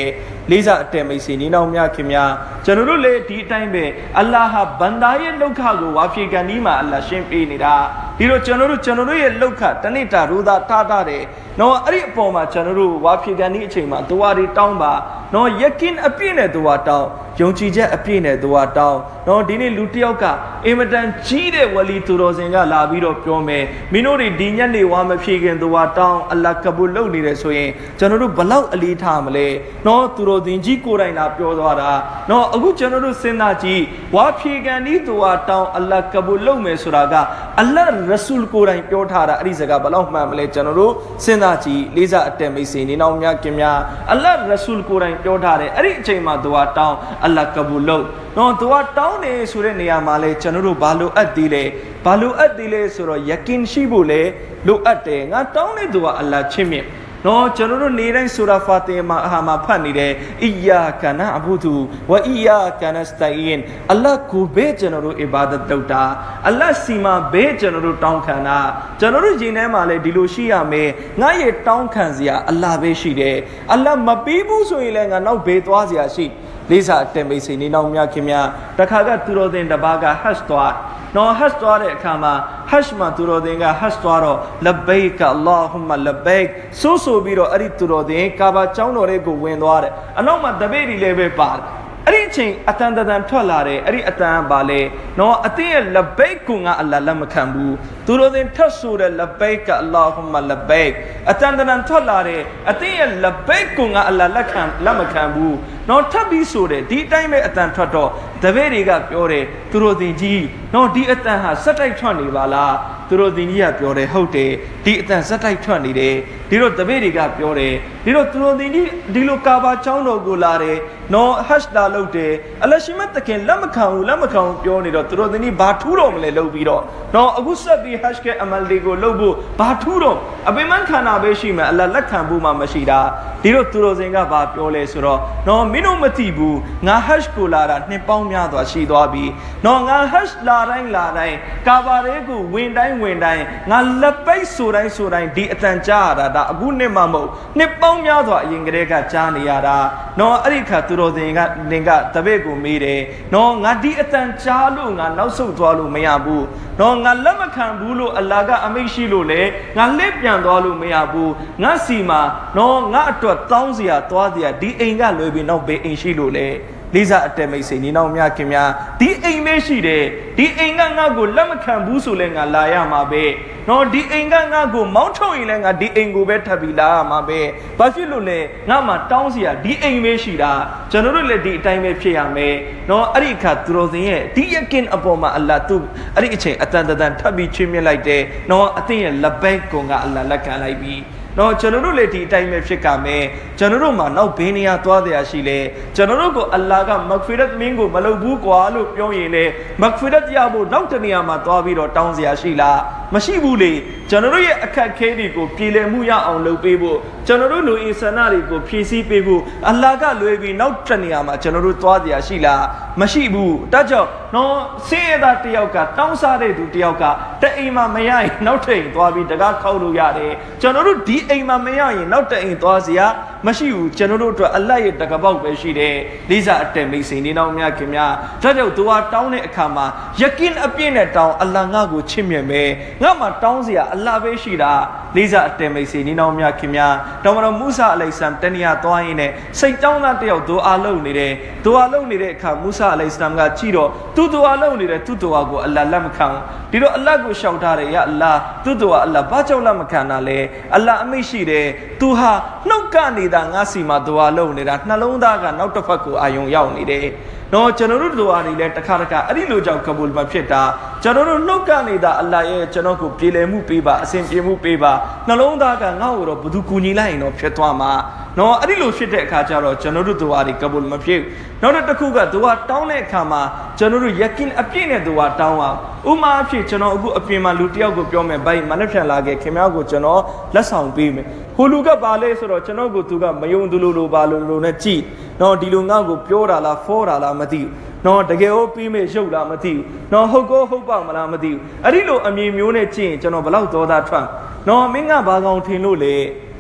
လေးစားအတဲမိတ်ဆွေနီးနောင်များခင်များကျွန်တော်တို့လည်းဒီအတိုင်းပဲအလ္လာဟ်ဘန္ဒါရဲ့လောက်ခကိုဝါဖြေကန်ဒီမှာအလ္လာဟ်ရှင်းပေးနေတာဒီတော့ကျွန်တော်တို့ကျွန်တော်တို့ရဲ့လောက်ခတနေ့တာရူသာထားထားတယ်နော်အဲ့ဒီအပေါ်မှာကျွန်တော်တို့ဝါဖြေကန်ဒီအချိန်မှာတွားတွေတောင်းပါနော်ယကင်အပြည့်နဲ့တွားတောင်းယုံကြည်ချက်အပြည့်နဲ့တွားတောင်းနော်ဒီနေ့လူတစ်ယောက်ကအင်မတန်ကြီးတဲ့ဝလီသူတော်စင်ကလာပြီးတော့ပြောမယ်မင်းတို့တွေဒီညနေဝါမဖြေခင်တွားတောင်းအလ္လာဟ်ကဘူလုပ်နေတယ်ဆိုရင်ကျွန်တော်တို့ဘလောက်အလေးထားမလဲနော်သူတော်စင်ကြီးကိုယ်တိုင်လာပြောသွားတာနော်အခုကျွန်တော်တို့စဉ်းစားကြည့်ဝါဖြေကန်ဒီတွားတောင်းအလ္လာဟ်ကဘူလုပ်မယ်ဆိုတာကအလ္လာဟ်ရဆူလ်ကိုယ်တိုင်ပြောထားတာအဲ့ဒီစကားဘလောက်မှန်မလဲကျွန်တော်တို့စဉ်းစားကြည့်လေးစားအတက်မိတ်ဆွေနေနောင်များခင်များအလ္လာဟ်ရဆူလ်ကိုယ်တိုင်ပြောထားတယ်အဲ့ဒီအချိန်မှာတွားတောင်းအလ္လာဟ်ကဘူလုပ်နော်တွားတောင်းနေဆိုတဲ့နေရာမှာလဲကျွန်တော်တို့ဘာလို့အပ်သေးလဲဘာလို့အပ်သေးလဲဆိုတော့ယကင်ရှိဖို့လဲလိုအပ်တယ်ငါတောင်းနေသူကအလ္လာဟ်ချင်းမြင့် နော်ကျွန်တော်တို့နေတိုင်းဆူရာဖာတင်မှာအဟာမှာဖတ်နေတယ်အီယာကာနာအဘူသူဝအီယာကာနစတိုင်အလ္လာဟ်ကိုဘေးကျွန်တော်တို့အီဘာဒတ်လုပ်တာအလ္လာဟ်စီမှာဘေးကျွန်တော်တို့တောင်းခံတာကျွန်တော်တို့ရင်ထဲမှာလည်းဒီလိုရှိရမယ်ငါရဲ့တောင်းခံစရာအလ္လာဟ်ပဲရှိတယ်အလ္လာဟ်မပေးဘူးဆိုရင်လည်းငါနောက်ဘေးသွားစရာရှိလေးစားအတက်မိတ်ဆွေနေနောက်များခင်များတခါကသူတော်တင်တပါးကဟတ်သွား နော်ဟတ်သွားတဲ့အခါမှာဟတ်မှာသူတော်တင်ကဟတ်သွားတော့လဘိတ်အလ္လာဟူမလဘိတ်ဆိုးဆိုပြီးတော့အဲ့ဒီသူတော်တင်ကာဘာကျောင်းတော်လေးကိုဝင်သွားတယ်အနောက်မှာတပိတ်တွေလည်းပဲပါတယ်အဲ့ဒီအချိန်အတန်တန်ထွက်လာတယ်အဲ့ဒီအတန်ပါလေနော်အတင်းရဲ့လဘိတ်ကိုငါအလ္လာလက်မခံဘူးသူတို့တင်ထတ်ဆိုတဲ့လဘိတ်ကအလ္လာဟူမလဘိတ်အတန်တန်ထွက်လာတယ်အတင်းရဲ့လဘိတ်ကိုငါအလ္လာလက်ခံလက်မခံဘူး နော်ထပ်ပြီးဆိုတယ်ဒီအတိုင်းပဲအတန်ထွက်တော့တပည့်တွေကပြောတယ်သူတို့တင်ကြီးနော်ဒီအတန်ဟာစက်တိုက်ထွက်နေပါလားသူတို့တင်ကြီးကပြောတယ်ဟုတ်တယ်ဒီအတန်စက်တိုက်ထွက်နေတယ်ဒီတော့တပည့်တွေကပြောတယ်ဒီတော့သူတို့ဒီဒီလိုကာဘာချောင်းတော်ကိုလာတယ်နော်ဟတ်လာလုပ်တယ်အလရှိမတ်တခင်လက်မခံဘူးလက်မခံဘူးပြောနေတော့သူတို့ဒီဘာထူးတော်မလဲလုပ်ပြီးတော့နော်အခုဆက်ပြီးဟတ်ကအမလ်တွေကိုလုပ်ဖို့ဘာထူးတော်အပင်မခန္ဓာပဲရှိမယ်အလလက်ခံဖို့မှမရှိတာဒီတော့သူတို့စင်ကဘာပြောလဲဆိုတော့နော်မင်းတို့မသိဘူးငါဟတ်ကိုလာတာနှစ်ပေါင်းများစွာရှိသွားပြီနော်ငါဟတ်လာတိုင်းလာတိုင်းကာဘာတွေကိုဝင်တိုင်းဝင်တိုင်းငါလက်ပိတ်ဆိုတိုင်းဆိုတိုင်းဒီအတန်ကြားရတာဒါအခုနှစ်မှမဟုတ်နှစ်ပေါင်းများစွာအရင်ကတည်းကကြားနေရတာနော်အဲ့ဒီခါသူတော်စင်ကနင်ကတပည့်ကိုမေးတယ်နော်ငါဒီအတန်ကြားလို့ငါနောက်ဆုတ်သွားလို့မရဘူးနော်ငါလက်မခံဘူးလို့အလ္လာဟ်ကအမိန့်ရှိလို့လေငါလှည့်ပြန်သွားလို့မရဘူးငါစီမှာနော်ငါအတွက်တောင်းစရာသွားစရာဒီအိမ်ကလွယ်ပြီးနောက်ဘေးအိမ်ရှိလို့လေလေးစားအတဲမိတ်ဆွေညီနောင်များခင်များဒီအိမ်လေးရှိတယ်ဒီအိမ်ကငါ့ကိုလက်မခံဘူးဆိုလဲငါလာရမှာပဲနော်ဒီအိမ်ကငါ့ကိုမောင်းထုတ်ရင်လဲငါဒီအိမ်ကိုပဲထပ်ပြီးလာရမှာပဲဘာဖြစ်လို့လဲငါမှတောင်းစရာဒီအိမ်ပဲရှိတာကျွန်တော်တို့လည်းဒီအတိုင်းပဲဖြစ်ရမယ်နော်အဲ့ဒီအခါသူတော်စင်ရဲ့ဒီယကင်အပေါ်မှာအလ္လာဟ်သူအဲ့ဒီအချိန်အတန်တန်ထပ်ပြီးချွေးမြလိုက်တယ်နော်အသင်ရဲ့လက်ပဲကွန်ကအလ္လာဟ်လက်ခံလိုက်ပြီး တော့ကျွန်တော်တို့လည်းဒီအတိုင်းပဲဖြစ်ကြမယ်ကျွန်တော်တို့မှာနောက်ဘေးနေရာသွားတရားရှိလဲကျွန်တော်တို့ကိုအလ္လာဟ်ကမဂ်ဖီရတ်မင်းကိုမလုပ်ဘူးကွာလို့ပြောရင်လေမဂ်ဖီရတ်ရဖို့နောက်တနေရာမှာသွားပြီးတော့တောင်းစရာရှိလားမရှိဘူးလေကျွန်တော်တို့ရဲ့အခက်ခဲတွေကိုပြည်လည်မှုရအောင်လုပ်ပေးဖို့ကျွန်တော်တို့လူအင်ဆန္ဒတွေကိုဖြည့်ဆည်းပေးဖို့အလ္လာဟ်ကလွယ်ပြီးနောက်တနေရာမှာကျွန်တော်တို့သွားတရားရှိလားမရှိဘူးဒါကြောင့်နော်ဆင်းရဲသားတယောက်ကတောင်းစားတဲ့သူတယောက်ကတအိမ်မှာမရရင်နောက်ထပ်အိမ်သွားပြီးတကားခောက်လို့ရတယ်ကျွန်တော်တို့ဒီအိမ်မှာမရရင်နောက်တအိမ်သွားစရာမရှိဘူးကျွန်တော်တို့အတွက်အလတ်ရဲ့တကပေါက်ပဲရှိတယ်လိစာအတက်မိတ်စိန်နေတော့များခင်များဒါကြောင့်သူဟာတောင်းတဲ့အခါမှာယကင်အပြည့်နဲ့တောင်းအလ္လာဟ်ငါ့ကိုချစ်မြတ်မယ်ငါမှတောင်းစရာအလ္လာဟ်ပဲရှိတာလိစာအတက်မိတ်စိန်နေတော့များခင်များတော်မတော်မူဆာအလိုင်ဆမ်တနည်းသွားရင်းနဲ့စိတ်တောင်းသားတယောက်ဒူအာလုပ်နေတယ်ဒူအာလုပ်နေတဲ့အခါမူဆာအလိုင်ဆမ်ကကြည့်တော့သူဒူအာလုပ်နေတဲ့သူဒူအာကိုအလ္လာဟ်လက်မခံဒီတော့အလ္လာဟ်ကိုရှောက်ထားတယ်ရအလ္လာဟ်သူဒူအာအလ္လာဟ်ဘာကြောင့်လက်မခံတာလဲအလ္လာဟ်အမိတ်ရှိတယ်သူဟာနှုတ်ကနေနေတာငါစီမှာဒွါလုပ်နေတာနှလုံးသားကနောက်တစ်ဖက်ကိုအာယုံရောက်နေတယ်။နော်ကျွန်တော်တို့ဒွါတွေလည်းတစ်ခါတစ်ခါအဲ့ဒီလိုကြောင့်ကဘူလ်မဖြစ်တာကျွန်တော်တို့နှုတ်ကနေတာအလ္လာဟ်ရဲ့ကျွန်တော်ကိုပြေလည်မှုပေးပါအစဉ်ပြေမှုပေးပါနှလုံးသားကငါ့ကိုတော့ဘသူကူညီလိုက်ရင်တော့ဖြစ်သွားမှာနော်အဲ့ဒီလိုဖြစ်တဲ့အခါကျတော့ကျွန်တော်တို့ဒွါတွေကဘူလ်မဖြစ်နောက်တစ်ခုကဒွါတောင်းတဲ့အခါမှာကျွန်တော်တို့ယကင်အပြည့်နဲ့ဒွါတောင်းအောင်ဥမာအဖြစ်ကျွန်တော်အခုအပြင်မှာလူတယောက်ကိုပြောမယ်ဘိုင်မနှက်ဖြန်လာခဲ့ခင်ဗျားကိုကျွန်တော်လက်ဆောင်ပေးမယ် ဟိုလူကပါလဲဆိုတော့ကျွန်တော်ကိုသူကမယုံသူလိုလိုပါလိုလိုနဲ့ကြည်နော်ဒီလူငါ့ကိုပြောတာလားဖောတာလားမသိဘူးနော်တကယ်ဟုတ်ပြီးမေရုပ်လားမသိဘူးနော်ဟုတ်ကောဟုတ်ပါမလားမသိဘူးအဲ့ဒီလိုအမြင်မျိုးနဲ့ကြည့်ရင်ကျွန်တော်ဘလောက်သောသားထွက်နော်မင်းကဘာကောင်ထင်လို့လေ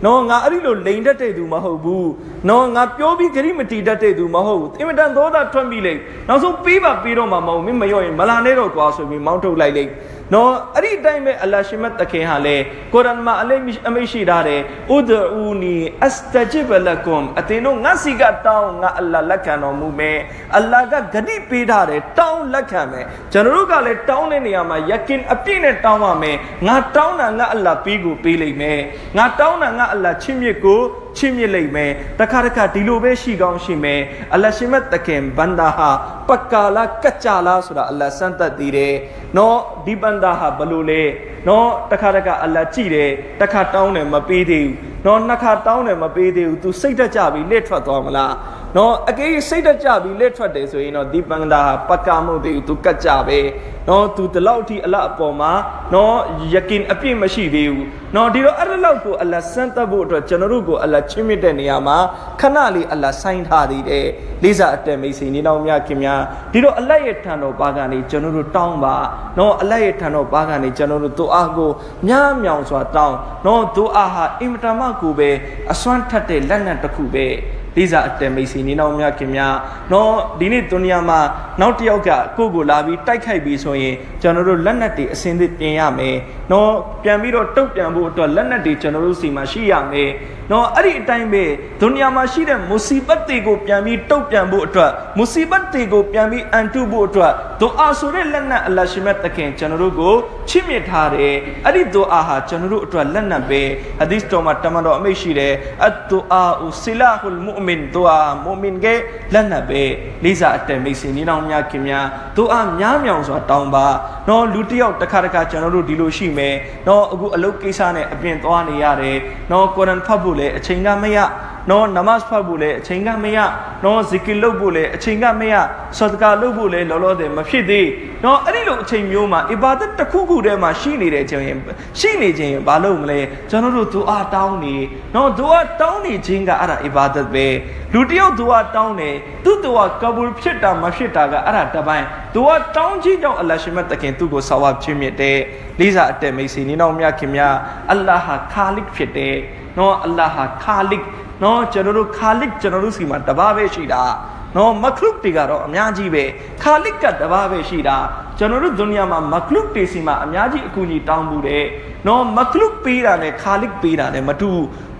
နော်ငါအဲ့ဒီလိုလိန်တတ်တဲ့သူမဟုတ်ဘူးနော်ငါပြောပြီးဂရိမတီတတ်တဲ့သူမဟုတ်ဘူးအင်မတန်သောသားထွက်ပြီးလေနောက်ဆုံးပြီးပါပြီးတော့မှမဟုတ်မင်းမရော့ရင်မလာနဲ့တော့ကွာဆိုပြီးမောင်းထုတ်လိုက်လိုက် နော်အဲ့ဒီအတိုင်းပဲအလရှိမတ်တခင်ဟာလေကုရ်အာန်မှာအလေးအမိရှိထားတယ်ဥဒအူနီအစတဂျစ်ဘလကွမ်အတင်းတို့ငါစီကတောင်းငါအလ္လာလက်ခံတော်မူမယ်အလ္လာကဂတိပေးထားတယ်တောင်းလက်ခံမယ်ကျွန်တော်တို့ကလည်းတောင်းတဲ့နေရာမှာယကင်အပြည့်နဲ့တောင်းပါမယ်ငါတောင်းတာငါအလ္လာပေးကိုပေးလိမ့်မယ်ငါတောင်းတာငါအလ္လာချစ်မြစ်ကို ချစ်မြစ်လိမ့်မယ်တခါတခါဒီလိုပဲရှိကောင်းရှိမယ်အလရှိမတ်တခင်ဘန္ဒါဟာပကာလာကကြလားဆိုတာအလစမ်းသက်သေးတယ်နော်ဒီဘန္ဒါဟာဘလို့လဲနော်တခါတခါအလကြည့်တယ်တခါတောင်းတယ်မပေးသေးဘူး နော်နှစ်ခါတောင်းတယ်မပေးသေးဘူး तू စိတ်တက်ကြပြီလက်ထွက်သွားမလားနော်အကေးစိတ်တက်ကြပြီလက်ထွက်တယ်ဆိုရင်တော့ဒီပန္ဒါပကာမှုတွေ तू ကတ်ကြပဲနော် तू ဒီလောက်ထိအလအပေါ်မှာနော်ယကင်အပြည့်မရှိသေးဘူးနော်ဒီတော့အဲ့ဒီလောက်ကိုအလစမ်းသက်ဖို့အတွက်ကျွန်တော်တို့ကိုအလချင်းမြင့်တဲ့နေရာမှာခဏလေးအလဆိုင်ထားသေးတယ်လေးစားအတက်မိတ်ဆွေနေတော်များခင်များဒီတော့အလရဲ့ထံတော်ပါကနေကျွန်တော်တို့တောင်းပါနော်အလရဲ့ထံတော်ပါကနေကျွန်တော်တို့တို့အားကိုမြားမြောင်စွာတောင်းနော်တို့အားဟာအင်မတန်မှ ကိုပဲအစွမ်းထက်တဲ့လက်နက်တစ်ခုပဲ လေးစားအတက်မိတ်ဆွေနေတော်များခင်များနော်ဒီနေ့ဒုနီယာမှာနောက်တစ်ယောက်ကကိုယ့်ကိုလာပြီးတိုက်ခိုက်ပြီးဆိုရင်ကျွန်တော်တို့လက်နက်တွေအစင်းသစ်ပြင်ရမယ်နော်ပြန်ပြီးတော့တုတ်ပြန်ဖို့အတွက်လက်နက်တွေကျွန်တော်တို့စီမှာရှိရမယ်နော်အဲ့ဒီအတိုင်းပဲဒုနီယာမှာရှိတဲ့မူစီဘတ်တွေကိုပြန်ပြီးတုတ်ပြန်ဖို့အတွက်မူစီဘတ်တွေကိုပြန်ပြီးအန်တုဖို့အတွက်ဒူအာဆိုတဲ့လက်နက်အလရှိမတ်တခင်ကျွန်တော်တို့ကိုချစ်မြတ်ထားတယ်အဲ့ဒီဒူအာဟာကျွန်တော်တို့အတွက်လက်နက်ပဲဟဒီစ်တော်မှာတမန်တော်အမိတ်ရှိတယ်အတ်ဒူအာဥဆီလာဟူလ်မုအမင်ဒူအာမုမင်ကလက်နက်ပဲလေးစားအတက်မိတ်ဆွေနေတော်များခင်များဒူအာများမြောင်စွာတောင်းအောင်ပါနော်လူတစ်ယောက်တစ်ခါတစ်ခါကျွန်တော်တို့ဒီလိုရှိမယ်နော်အခုအလုပ်ကိစ္စနဲ့အပြင်သွားနေရတယ်နော်ကုရ်အန်ဖတ်ဖို့လည်းအချိန်ကမရ နော်နမတ်ဖတ်ဖို့လည်းအချိန်ကမရနော်ဇီကီလုပ်ဖို့လည်းအချိန်ကမရဆဒကာလုပ်ဖို့လည်းလောလောဆယ်မဖြစ်သေးနော်အဲ့ဒီလိုအချိန်မျိုးမှာအီဘာဒတ်တစ်ခုခုတည်းမှာရှိနေတဲ့အချိန်ရင်ရှိနေခြင်းရင်ဘာလို့မလဲကျွန်တော်တို့ဒူအာတောင်းနေနော်ဒူအာတောင်းနေခြင်းကအဲ့ဒါအီဘာဒတ်ပဲလူတယောက်ဒူအာတောင်းနေသူ့ဒူအာကဘူလ်ဖြစ်တာမဖြစ်တာကအဲ့ဒါတပိုင်းဒူအာတောင်းခြင်းကြောင့်အလ္လာဟ်ရှင်မတ်တခင်သူ့ကိုဆာဝါချင်းမြတ်တဲ့လေးစားအတက်မိတ်ဆွေနေနောက်မြခင်များအလ္လာဟ်ဟာခါလစ်ဖြစ်တဲ့နော်အလ္လာဟ်ဟာခါလစ် နော်ကျွန်တော်တို့ခါလစ်ကျွန်တော်တို့စီမှာတပါးပဲရှိတာနော်မခလုတ်တွေကတော့အများကြီးပဲခါလစ်ကတပါးပဲရှိတာကျွန်တော်တို့ဒုနီယာမှာမခလုတ်တွေစီမှာအများကြီးအကူအညီတောင်းမှုတယ်နော်မခလုတ်ပေးတာနဲ့ခါလစ်ပေးတာနဲ့မတူ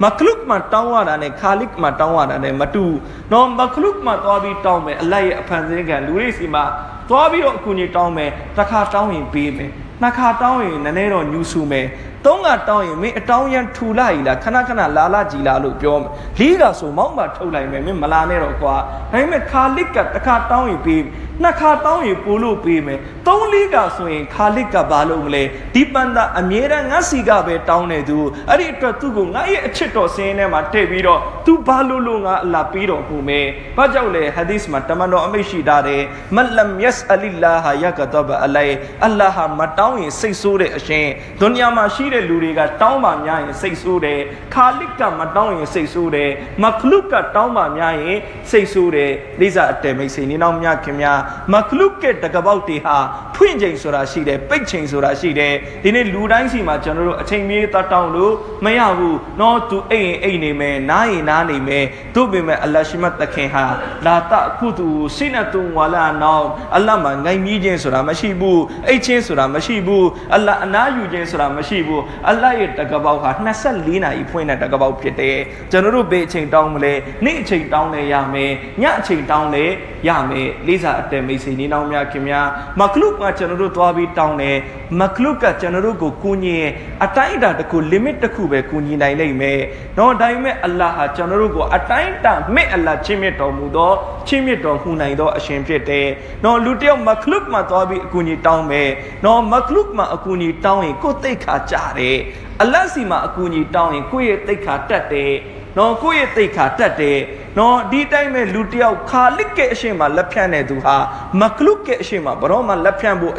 မခလုတ်မှာတောင်းရတာနဲ့ခါလစ်မှာတောင်းရတာနဲ့မတူနော်မခလုတ်မှာသွားပြီးတောင်းမယ်အလိုက်ရဲ့အဖန်ဆင်းကံလူတွေစီမှာသွားပြီးတော့အကူအညီတောင်းမယ်တစ်ခါတောင်းရင်ပေးမယ်နှစ်ခါတောင်းရင်နည်းနည်းတော့ညှူဆူမယ်သုံးကတောင်းရင်မင်းအတောင်းရန်ထူလိုက်လားခဏခဏလာလာကြည်လာလို့ပြောမယ်လေးကဆိုမောင်းမှထုတ်လိုက်မယ်မင်းမလာနဲ့တော့ကွာဒါပေမဲ့ခါလစ်ကတစ်ခါတောင်းရင်ပေးနှစ်ခါတောင်းရင်ပို့လို့ပေးမယ်သုံးလေးကဆိုရင်ခါလစ်ကဘာလို့မလဲဒီပန်တာအမြဲတမ်းငါစီကပဲတောင်းနေသူအဲ့ဒီအတွက်သူ့ကိုငါရဲ့အချစ်တော်စင်းထဲမှာထည့်ပြီးတော့ तू ဘာလို့လို့ငါအလာပေးတော်မူမယ်ဘာကြောင့်လဲဟာဒီစ်မှာတမန်တော်အမိတ်ရှိတာတယ်မလမ်ယက်အလီလာဟာယကတဘအလိုက်အလ္လာဟာမတောင်းရင်စိတ်ဆိုးတဲ့အရှင်ဒုနီယာမှာရှိတဲ့လူတွေကတောင်းပါများရင်စိတ်ဆိုးတယ်ခါလစ်ကမတောင်းရင်စိတ်ဆိုးတယ်မခလုကတောင်းပါများရင်စိတ်ဆိုးတယ်လိစာအတဲမိတ်ဆွေနေနောက်မြခင်များမခလုကတကပေါက်တွေဟာဖွင့်ချိန်ဆိုတာရှိတယ်ပိတ်ချိန်ဆိုတာရှိတယ်ဒီနေ့လူတိုင်းစီမှာကျွန်တော်တို့အချိန်မြေးတတောင်းလို့မရဘူးနော်သူအိတ်ရင်အိတ်နေမယ်နားရင်နားနေမယ်တို့ပေမဲ့အလ္လာရှိမတ်တခင်ဟာလာတအခုသူစိနတုံဝါလာနောင်အလ္လာမှာငိုင်းမြည်ခြင်းဆိုတာမရှိဘူးအိတ်ချင်းဆိုတာမရှိဘူးအလ္လာအနားယူခြင်းဆိုတာမရှိဘူးအလ္လာရဲ့တကပေါက်ဟာ24နာရီဖွင့်တဲ့တကပေါက်ဖြစ်တယ်ကျွန်တော်တို့ဘယ်အချိန်တောင်းမလဲနေ့အချိန်တောင်းလဲရမယ်ညအချိန်တောင်းလဲရမယ်လေးစားအတဲမိတ်ဆွေနေနောင်များခင်များမကလုကကျွန်တော်တို့သွားပြီးတောင်းတယ်မကလုကကျွန်တော်တို့ကိုကူညီရင်အတိုင်းအတာတစ်ခု limit တစ်ခုပဲကူညီနိုင်လိမ့်မယ်တော့ဒါပေမဲ့အလ္လာဟာကျွန်တော်တို့ကိုအတိုင်းအတာမြင့်အလ္လာချင်းမြတ်တော်မူသောချင်းမြတ်တော်မူနိုင်သောအရှင်ဖြစ်တယ်တော့လူတယောက်မကလုမှာသွားပြီးအကူအညီတောင်းမယ်တော့မကလုမှာအကူအညီတောင်းရင်ကိုယ်သိခါကြတယ်အလတ်စီမှာအကူအညီတောင်းရင်ကိုယ့်ရဲ့သိခါတက်တယ်နော်ကိုယ့်ရဲ့သိခါတက်တယ် နော်ဒီတိုင်းပဲလူတယောက်ခါလစ်ကဲအရှိမလက်ဖြန့်တဲ့သူဟာမကလုကဲအရှိမဘရောမှလက်ဖြန့်ဖို့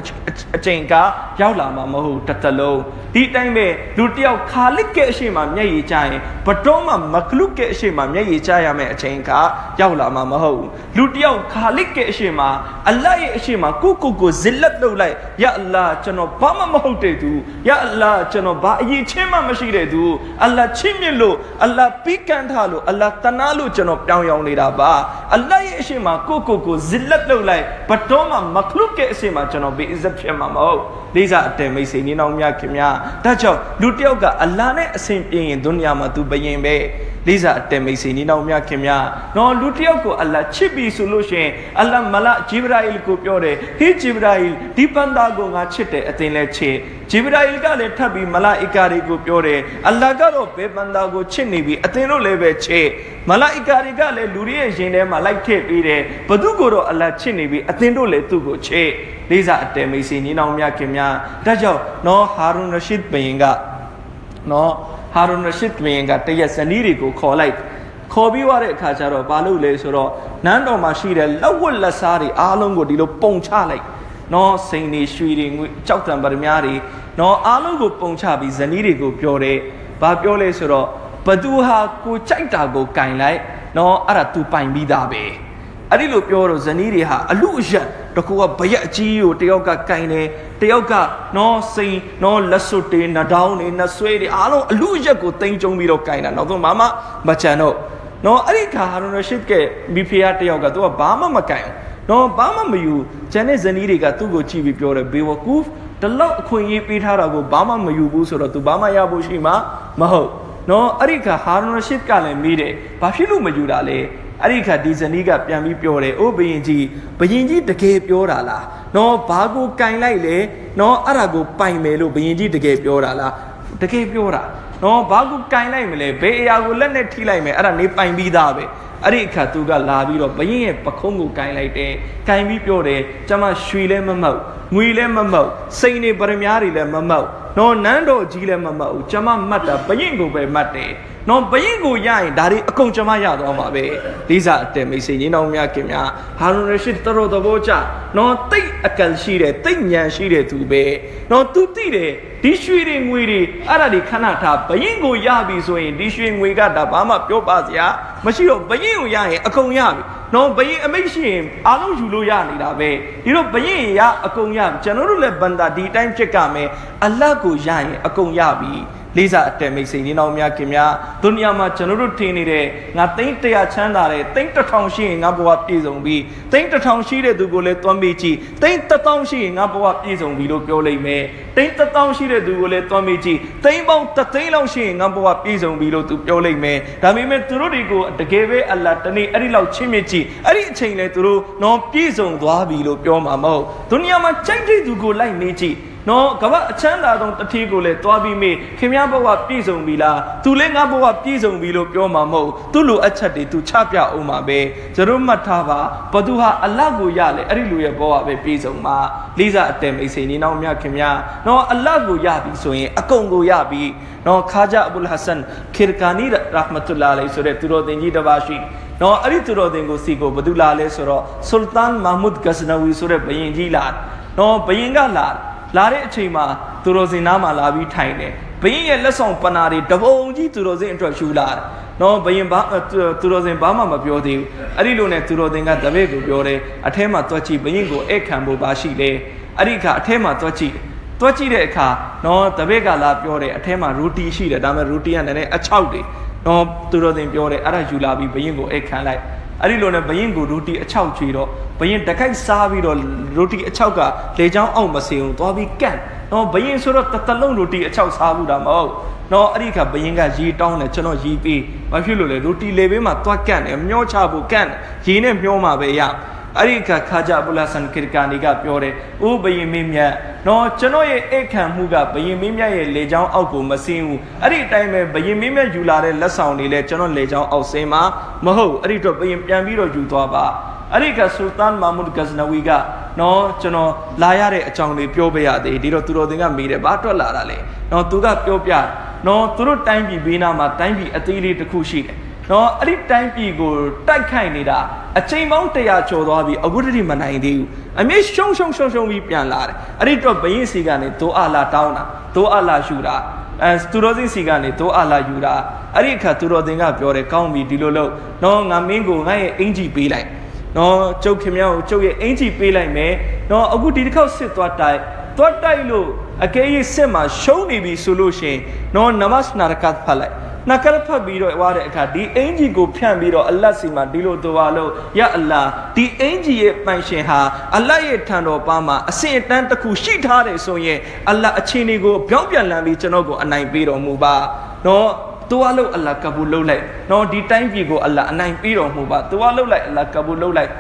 အချိန်ကရောက်လာမှာမဟုတ်တတလုံးဒီတိုင်းပဲလူတယောက်ခါလစ်ကဲအရှိမမျက်ရည်ကျရင်ဘတော်မှမကလုကဲအရှိမမျက်ရည်ကျရမယ့်အချိန်ကရောက်လာမှာမဟုတ်လူတယောက်ခါလစ်ကဲအရှိမအလ္လာဟ်ရဲ့အရှိမကိုကိုကိုဇစ်လက်လုပ်လိုက်ယာအလ္လာဟ်ကျွန်တော်ဘာမှမဟုတ်တဲ့သူယာအလ္လာဟ်ကျွန်တော်ဘာအရေးချင်းမှမရှိတဲ့သူအလ္လာဟ်ချင်းမြင့်လို့အလ္လာဟ်ပြီးကန့်ထားလို့အလ္လာဟ်တနာလို့ကျွန်တော်ပြောင်းရောင်နေတာပါအလ္လာဟ်ရဲ့အရှိမကိုကိုကိုဇစ်လက်လုပ်လိုက်ဘတော်မှမကလုကဲအရှိမကျွန်တော်ဘေးအဇတ်ဖြစ်မှာမဟုတ်လေးစားအတဲမိတ်ဆွေနေအောင်မြခင်များဒါကြောင့်လူတယောက်ကအလ္လာဟ်နဲ့အစဉ်ပြေရင်ဒုနီယာမှာသူဘယင်ပဲလေးစားအတဲမိတ်ဆွေနေအောင်မြခင်များနော်လူတယောက်ကိုအလ္လာဟ်ချစ်ပြီဆိုလို့ရှိရင်အလ္လာဟ်မလာဂျိဘရာအီလ်ကိုပြောတယ်ဟေးဂျိဘရာအီလ်ဒီပန်ဒါကိုငါချစ်တယ်အသင်လည်းချစ် ဂျိဘရာအီလ်ကလည်းထပ်ပြီးမလာအီကာတွေကိုပြောတယ်အလ္လာဟ်ကတော့ဘယ်ပန်ဒါကိုချစ်နေပြီအသင်တို့လည်းပဲချစ်မလာအီကာတွေကလည်းလူတွေရဲ့ရင်ထဲမှာလိုက်ထည့်ပေးတယ်ဘသူကိုတော့အလ္လာဟ်ချစ်နေပြီအသင်တို့လည်းသူ့ကိုချစ်လေးစားအတဲမိတ်ဆွေညီနောင်မြခင်များဒါကြောင့်နော်ဟာရွန်ရရှိဒ်ဘယင်ကနော်ဟာရွန်ရရှိဒ်ဘယင်ကတရက်ဇနီးတွေကိုခေါ်လိုက်ခေါ်ပြီးွားတဲ့အခါကျတော့ဘာလို့လဲဆိုတော့နန်းတော်မှာရှိတဲ့လက်ဝတ်လက်စားတွေအားလုံးကိုဒီလိုပုံချလိုက် နော်စိန်တွေရွှေတွေငွေကြောက်တံပရမများတွေနော်အားလုံးကိုပုံချပြီးဇနီးတွေကိုပြောတယ်ဘာပြောလဲဆိုတော့ဘသူဟာကိုကြိုက်တာကိုကင်လိုက်နော်အဲ့ဒါ तू ပိုင်ပြီးသားပဲအဲ့ဒီလိုပြောတော့ဇနီးတွေဟာအလူအယက်တကူကဘရက်အကြီးကိုတယောက်ကကင်တယ်တယောက်ကနော်စိန်နော်လက်စွပ်တွေနှဒေါင်းတွေနှဆွဲတွေအားလုံးအလူအယက်ကိုတင်ကြုံပြီးတော့ကင်တာနောက်ဆုံးဘာမှမချန်တော့နော်အဲ့ဒီခါဟာရွန်ရရှိဒ်ကမိဖုရားတယောက်ကသူကဘာမှမကင် နော်ဘာမှမယူဂျန်တဲ့ဇနီးတွေကသူ့ကိုကြည့်ပြီးပြောတယ်ဘေဝကူဖ်တလောက်အခွင့်အရေးပေးထားတာကိုဘာမှမယူဘူးဆိုတော့ तू ဘာမှရဖို့ရှိမှာမဟုတ်နော်အဲ့ဒီခါဟာရွန်ရရှိဒ်ကလည်းမေးတယ်ဘာဖြစ်လို့မယူတာလဲအဲ့ဒီခါဒီဇနီးကပြန်ပြီးပြောတယ်အိုးဘယင်ကြီးဘယင်ကြီးတကယ်ပြောတာလားနော်ဘာကိုကင်လိုက်လဲနော်အဲ့ဒါကိုပိုင်မယ်လို့ဘယင်ကြီးတကယ်ပြောတာလားတကယ်ပြောတာနော်ဘာကိုကင်လိုက်မလဲဘယ်အရာကိုလက်နဲ့ထိလိုက်မယ်အဲ့ဒါနေပိုင်ပြီးသားပဲ အဲ့ဒီအခါသူကလာပြီးတော့ဘရင်ရဲ့ပခုံးကိုကင်လိုက်တယ်ကင်ပြီးပြောတယ်ကျမရွှေလည်းမမောက်ငွေလည်းမမောက်စိန်နေပရမ ्या တွေလည်းမမောက်နော်နန်းတော်ကြီးလည်းမမောက်ကျမမှတ်တာဘရင်ကိုပဲမှတ်တယ် နော်ဘရင်ကိုရရင်ဒါတွေအကုန်ကျမရသွားမှာပဲလေးစားအတဲမိတ်ဆွေညီနောင်များခင်များဟာရုန်ရရှိတတော်သဘောချနော်တိတ်အကယ်ရှိတယ်တိတ်ညံရှိတယ်သူပဲနော်သူသိတယ်ဒီရွှေတွေငွေတွေအဲ့ဒါတွေခဏထားဘရင်ကိုရပြီဆိုရင်ဒီရွှေငွေကဒါဘာမှပြောပါစရာမရှိတော့ဘရင်ကိုရရင်အကုန်ရပြီနော်ဘရင်အမိတ်ရှိရင်အားလုံးယူလို့ရနေတာပဲဒီတော့ဘရင်ရအကုန်ရကျွန်တော်တို့လည်းဘန္တာဒီတိုင်းဖြစ်ကြမယ်အလတ်ကိုရရင်အကုန်ရပြီ လေးစားအတဲမိတ်စိန်နေတော်များခင်များဒုနီယာမှာကျွန်တော်တို့ထင်နေတဲ့ငါသိန်း100ချမ်းသာတယ်သိန်း1000ရှိရင်ငါဘဝပြည့်စုံပြီသိန်း1000ရှိတဲ့သူကိုလည်းတွမ်းမေးကြည့်သိန်း1000ရှိရင်ငါဘဝပြည့်စုံပြီလို့ပြောလိုက်မယ်သိန်း1000ရှိတဲ့သူကိုလည်းတွမ်းမေးကြည့်သိန်းပေါင်း3သိန်းလောက်ရှိရင်ငါဘဝပြည့်စုံပြီလို့သူပြောလိုက်မယ်ဒါပေမဲ့သူတို့တွေကိုတကယ်ပဲအလ္လာဟ်တနေ့အဲ့ဒီလောက်ချင်းမြင့်ကြည့်အဲ့ဒီအချိန်လေသူတို့နော်ပြည့်စုံသွားပြီလို့ပြောမှာမဟုတ်ဒုနီယာမှာကြိုက်တဲ့သူကိုလိုက်နေကြည့် နော်ကမ္ဘာအချမ်းသာဆုံးတတိကိုလည်းသွားပြီးမေးခင်ဗျားဘဝပြည့်စုံပြီလားသူလည်းငါဘဝပြည့်စုံပြီလို့ပြောမှာမဟုတ်သူ့လိုအချက်တွေသူချပြအောင်မှာပဲကျတို့မှတ်ထားပါဘသူဟာအလတ်ကိုရလေအဲ့ဒီလူရဲ့ဘဝပဲပြည့်စုံမှာလေးစားအတဲမိတ်ဆွေနေနောက်မြခင်ဗျာနော်အလတ်ကိုရပြီဆိုရင်အကုန်ကိုရပြီနော်ခါဂျာအဘူလ်ဟဆန်ခိရကာနီရာဟမတုလာအလိုင်ဆိုတဲ့သူတော်တင်ကြီးတစ်ပါးရှိနော်အဲ့ဒီသူတော်တင်ကိုစီကိုဘသူလာလဲဆိုတော့ဆူလ်တန်မာမုဒ်ဂဇနဝီဆိုတဲ့ဘယင်ကြီးလာနော်ဘယင်ကလာ လာတဲ့အချိန်မှာသူတော်စင်နားမှာလာပြီးထိုင်တယ်ဘရင်ရဲ့လက်ဆောင်ပနာတွေတပုံကြီးသူတော်စင်အတွက်ရှူလာတယ်နော်ဘရင်ဘာသူတော်စင်ဘာမှမပြောသေးဘူးအဲ့ဒီလိုနဲ့သူတော်စင်ကတပည့်ကိုပြောတယ်အထဲမှာတွက်ကြည့်ဘရင်ကိုဧည့်ခံဖို့ပါရှိလေအဲ့ဒီအခါအထဲမှာတွက်ကြည့်တွက်ကြည့်တဲ့အခါနော်တပည့်ကလာပြောတယ်အထဲမှာရူတီရှိတယ်ဒါပေမဲ့ရူတီကလည်းနည်းနည်းအချောက်တွေနော်သူတော်စင်ပြောတယ်အဲ့ဒါယူလာပြီးဘရင်ကိုဧည့်ခံလိုက် အဲ့ဒီလိုနဲ့ဘရင်ကိုရိုတီအချောက်ချွေတော့ဘရင်တခိုက်စားပြီးတော့ရိုတီအချောက်ကလေချောင်းအောက်မစင်အောင်သွားပြီးကန့်နော်ဘရင်ဆိုတော့တတလုံးရိုတီအချောက်စားဘူးတာမဟုတ်နော်အဲ့ဒီခါဘရင်ကရေတောင်းတယ်ကျွန်တော်ရေပေးဘာဖြစ်လို့လဲရိုတီလေဘေးမှာသွားကန့်တယ်မျောချဖို့ကန့်ရေနဲ့မျောမှာပဲရ အဲ့ဒီခါခါကြအဘူလာဆန်ကိရကာနီကပြောတယ်။အိုးဘယင်မင်းမြတ်နော်ကျွန်တော်ရဲ့အိတ်ခံမှုကဘယင်မင်းမြတ်ရဲ့လေချောင်းအောက်ကိုမစင်းဘူး။အဲ့ဒီအတိုင်းပဲဘယင်မင်းမြတ်ယူလာတဲ့လက်ဆောင်တွေလည်းကျွန်တော်လေချောင်းအောက်စင်းမှာမဟုတ်အဲ့ဒီတော့ဘယင်ပြန်ပြီးတော့ယူသွားပါ။အဲ့ဒီကဆူလ်တန်မာမုဒ်ဂဇနဝီကနော်ကျွန်တော်လာရတဲ့အကြောင်းလေးပြောပြရသေးဒီတော့သူတော်သင်ကမေးတယ်ဘာအတွက်လာတာလဲ။နော်သူကပြောပြနော်သူတို့တိုင်းပြည်ဘေးနားမှာတိုင်းပြည်အသေးလေးတစ်ခုရှိတယ်။ နော်အဲ့ဒီတိုင်းပြည်ကိုတိုက်ခိုက်နေတာအချိန်ပေါင်း100ကျော်သွားပြီအခုတည်းမနိုင်သေးဘူးအမေရှုံရှုံရှုံရှုံပြီးပြန်လာတယ်အဲ့ဒီတော့ဘရင်စီကနေဒိုအာလာတောင်းတာဒိုအာလာယူတာအဲသူတော်စင်စီကနေဒိုအာလာယူတာအဲ့ဒီအခါသူတော်တင်ကပြောတယ်ကောင်းပြီဒီလိုလို့နော်ငါမင်းကိုငါရဲ့အင်ဂျီပေးလိုက်နော်ကျုပ်ခင်ဗျားကိုကျုပ်ရဲ့အင်ဂျီပေးလိုက်မယ်နော်အခုဒီတစ်ခေါက်စစ်သွားတိုက်သွားတိုက်လို့အကယ်၍စစ်မှာရှုံးနေပြီဆိုလို့ရှင်နော်နမတ်နာရကတ်ဖတ်လိုက် နှကရဖတ်ပြီးတော့ဝါတဲ့အခါဒီအင်ဂျီကိုဖြန့်ပြီးတော့အလတ်စီမှာဒီလိုသွားလို့ရအလာဒီအင်ဂျီရဲ့ပိုင်ရှင်ဟာအလတ်ရဲ့ထံတော်ပါမှာအစင်အတန်းတစ်ခုရှိထားတယ်ဆိုရင်အလတ်အချင်းတွေကိုပြောင်းပြန်လန်းပြီးကျွန်တော်ကိုအနိုင်ပေးတော်မူပါနော်သူအလုပ်အလ္လာကဘူလုပ်လိုက်နော်ဒီတိုင်းပြည်ကိုအလ္လာအနိုင်ပေးတော်မူပါသူအလုပ်လိုက်အလ္လာကဘူလုပ်လိုက်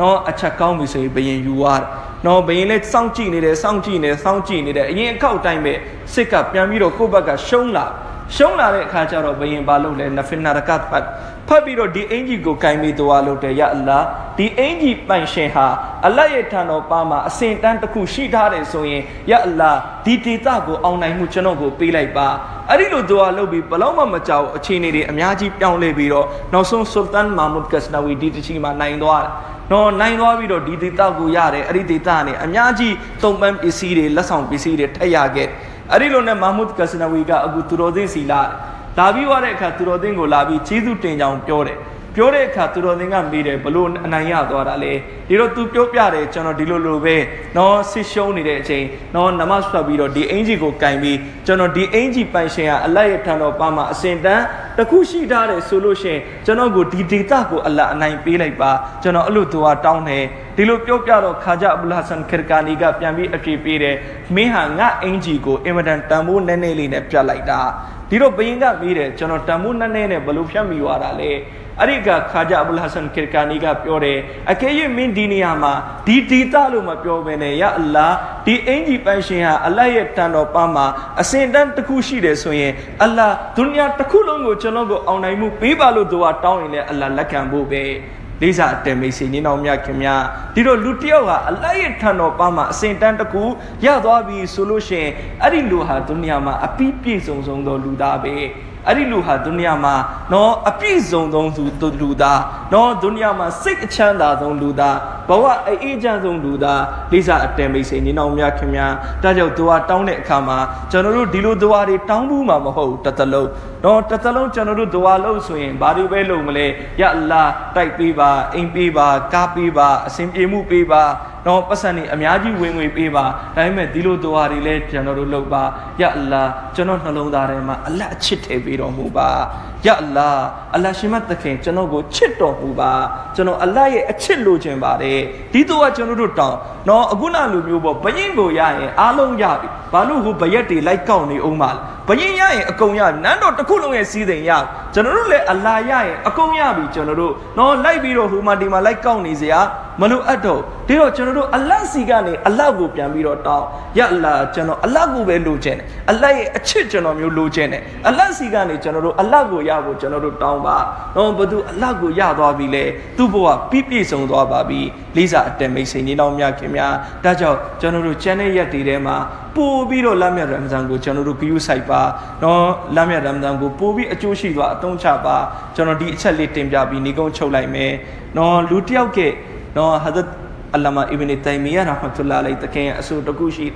နော်အချက်ကောင်းပြီဆိုရင်ဘယင်ယူသွားတယ်နော်ဘယင်လည်းစောင့်ကြည့်နေတယ်စောင့်ကြည့်နေတယ်စောင့်ကြည့်နေတယ်အရင်အခောက်တိုင်းပဲစစ်ကပြန်ပြီးတော့ကိုယ့်ဘက်ကရှုံးလာ ရှုံးလာတဲ့အခါကျတော့ဘယင်ဘာလုပ်လဲနဖင်နာရကတ်ဖတ်ဖတ်ပြီးတော့ဒီအင်ကြီးကိုကင်ပြီးသွားလို့တယ်ရအလာဒီအင်ကြီးပိုင်ရှင်ဟာအလတ်ရဲ့ထံတော်ပါမှာအစင်တန်းတစ်ခုရှိထားတယ်ဆိုရင်ရအလာဒီဒေတာကိုအောင်နိုင်မှုကျွန်တော်ကိုပေးလိုက်ပါအဲ့ဒီလိုဒွါလုပ်ပြီးဘလောက်မှမကြောက်အခြေအနေတွေအများကြီးပြောင်းလဲပြီးတော့နောက်ဆုံးဆူလ်တန်မာမုဒ်ကက်စနဝီဒီတချီမှာနိုင်သွားတယ်နော်နိုင်သွားပြီးတော့ဒီဒေတာကိုရတယ်အဲ့ဒီဒေတာကနေအများကြီးသုံးပန်းပစ္စည်းတွေလက်ဆောင်ပစ္စည်းတွေထည့်ရခဲ့ အဲ့ဒီလိုနဲ့မာမုဒ်ကစနဝီကအခုသူတော်သိစီလာလာပြီးသွားတဲ့အခါသူတော်သိကိုလာပြီးကျေးဇူးတင်ကြောင်းပြောတယ် ပြောတဲ့အခါသူတော်သင်ကမေးတယ်ဘလို့အနိုင်ရသွားတာလဲဒီတော့ तू ပြောပြတယ်ကျွန်တော်ဒီလိုလိုပဲနော်ဆစ်ရှုံးနေတဲ့အချိန်နော်နမတ်ဆွတ်ပြီးတော့ဒီအင်ဂျီကိုကင်ပြီးကျွန်တော်ဒီအင်ဂျီပိုင်ရှင်ကအလတ်ရဲ့ထံတော်ပါမှာအစင်တန်းတခုရှိထားတယ်ဆိုလို့ရှင်ကျွန်တော်ကိုဒီဒေတာကိုအလတ်အနိုင်ပေးလိုက်ပါကျွန်တော်အဲ့လိုသူကတောင်းတယ်ဒီလိုပြောပြတော့ခါဂျာအဘူလ်ဟဆန်ခရကာနီကပြန်ပြီးအပြေပေးတယ်မင်းဟာငါအင်ဂျီကိုအင်မတန်တန်ဖိုးနည်းနည်းလေးနဲ့ပြတ်လိုက်တာဒီတော့ဘယင်ကမေးတယ်ကျွန်တော်တန်ဖိုးနည်းနည်းနဲ့ဘလို့ဖြတ်မိသွားတာလဲ အဲ့ဒီကခါဂျာအဘူလ်ဟဆန်ကီကာနီကပြောတယ်အကယ်၍မင်းဒီနေရာမှာဒီဒီတာလို့မပြောဘဲနဲ့ယာအလ္လာဒီအင်ကြီးပန်းရှင်ဟာအလ္လာဟ်ရဲ့တန်တော်ပါမှာအစင်တန်းတစ်ခုရှိတယ်ဆိုရင်အလ္လာဒုနီယာတစ်ခုလုံးကိုကျွန်တော်ကိုအောင်နိုင်မှုပေးပါလို့သူကတောင်းရင်လည်းအလ္လာလက်ခံဖို့ပဲလေးစားအတယ်မိတ်ဆွေညီနောင်မြခင်များဒီတော့လူတစ်ယောက်ဟာအလ္လာဟ်ရဲ့ထံတော်ပါမှာအစဉ်တန်းတစ်ခုရသွားပြီဆိုလို့ရှိရင်အဲ့ဒီလူဟာဒုနီယာမှာအပိပြည့်စုံစုံသောလူသားပဲ အဲ့ဒီလူဟာဒုနီယာမှာနော်အပြည့်စုံဆုံးသူလူသားနော်ဒုနီယာမှာစိတ်အချမ်းသာဆုံးလူသားဘဝအေးချမ်းဆုံးလူသားလိစာအတယ်မိတ်ဆွေညီနောင်များခင်များဒါကြောင့်သူဟာတောင်းတဲ့အခါမှာကျွန်တော်တို့ဒီလိုသူဟာတွေတောင်းဘူးမှာမဟုတ်တသက်လုံးနော်တသက်လုံးကျွန်တော်တို့သူဟာလို့ဆိုရင်ဘာတွေပဲလုပ်မလဲယအလာတိုက်ပေးပါအိမ်ပေးပါကားပေးပါအစဉ်ပြေမှုပေးပါတော့ပတ်စံနေအများကြီးဝင်ငွေပေးပါဒါပေမဲ့ဒီလိုသူဟာတွေလည်းကျွန်တော်တို့လုပ်ပါယအလာကျွန်တော်နှလုံးသားထဲမှာအလတ်အချစ်ထည့်ပေးတော်မူပါယအလာအလရှင်မသခင်ကျွန်တော်ကိုချစ်တော်မူပါကျွန်တော်အလတ်ရဲ့အချစ်လိုချင်ပါတယ်ဒီတော့ကကျွန်တော်တို့တောင်းနော်အခုနလိုမျိုးပေါ့ဘယင်းကိုရရင်အားလုံးရပြီဘာလို့ဟိုဘရက်တွေလိုက်ကောက်နေအောင်ပါလဲ ဘယင်းရရင်အကုန်ရနန်းတော်တစ်ခုလုံးရဲ့စီးစိမ်ရကျွန်တော်တို့လည်းအလာရရင်အကုန်ရပြီကျွန်တော်တို့နော်လိုက်ပြီးတော့ဟိုမှာဒီမှာလိုက်ကောက်နေစရာမလိုအပ်တော့ဒီတော့ကျွန်တော်တို့အလတ်စီကနေအလတ်ကိုပြန်ပြီးတော့တောင်းရအလာကျွန်တော်အလတ်ကိုပဲလိုချင်တယ်အလတ်ရဲ့အချစ်ကျွန်တော်မျိုးလိုချင်တယ်အလတ်စီကနေကျွန်တော်တို့အလတ်ကိုရဖို့ကျွန်တော်တို့တောင်းပါတော့ဘသူအလတ်ကိုရသွားပြီလေသူ့ဘဝပြည့်ပြည့်စုံသွားပါပြီလေးစားအတက်မိတ်ဆွေညီနောင်များခင်များဒါကြောင့်ကျွန်တော်တို့ကျန်တဲ့ရက်တွေထဲမှာ ပို့ပြီးတော့လမ်းမြတ်ရမဇန်ကိုကျွန်တော်တို့ဂရုစိုက်ပါနော်လမ်းမြတ်ရမဇန်ကိုပို့ပြီးအကျိုးရှိသွားအသုံးချပါကျွန်တော်ဒီအချက်လေးတင်ပြပြီးနေကုန်းချုပ်လိုက်မယ်နော်လူတစ်ယောက်ကနော်ဟာဇတ်အလ္လာမအီဘင်တိုင်မီယာရဟမတ်တူလာလိုင်တခင်အဆိုတခုရှိ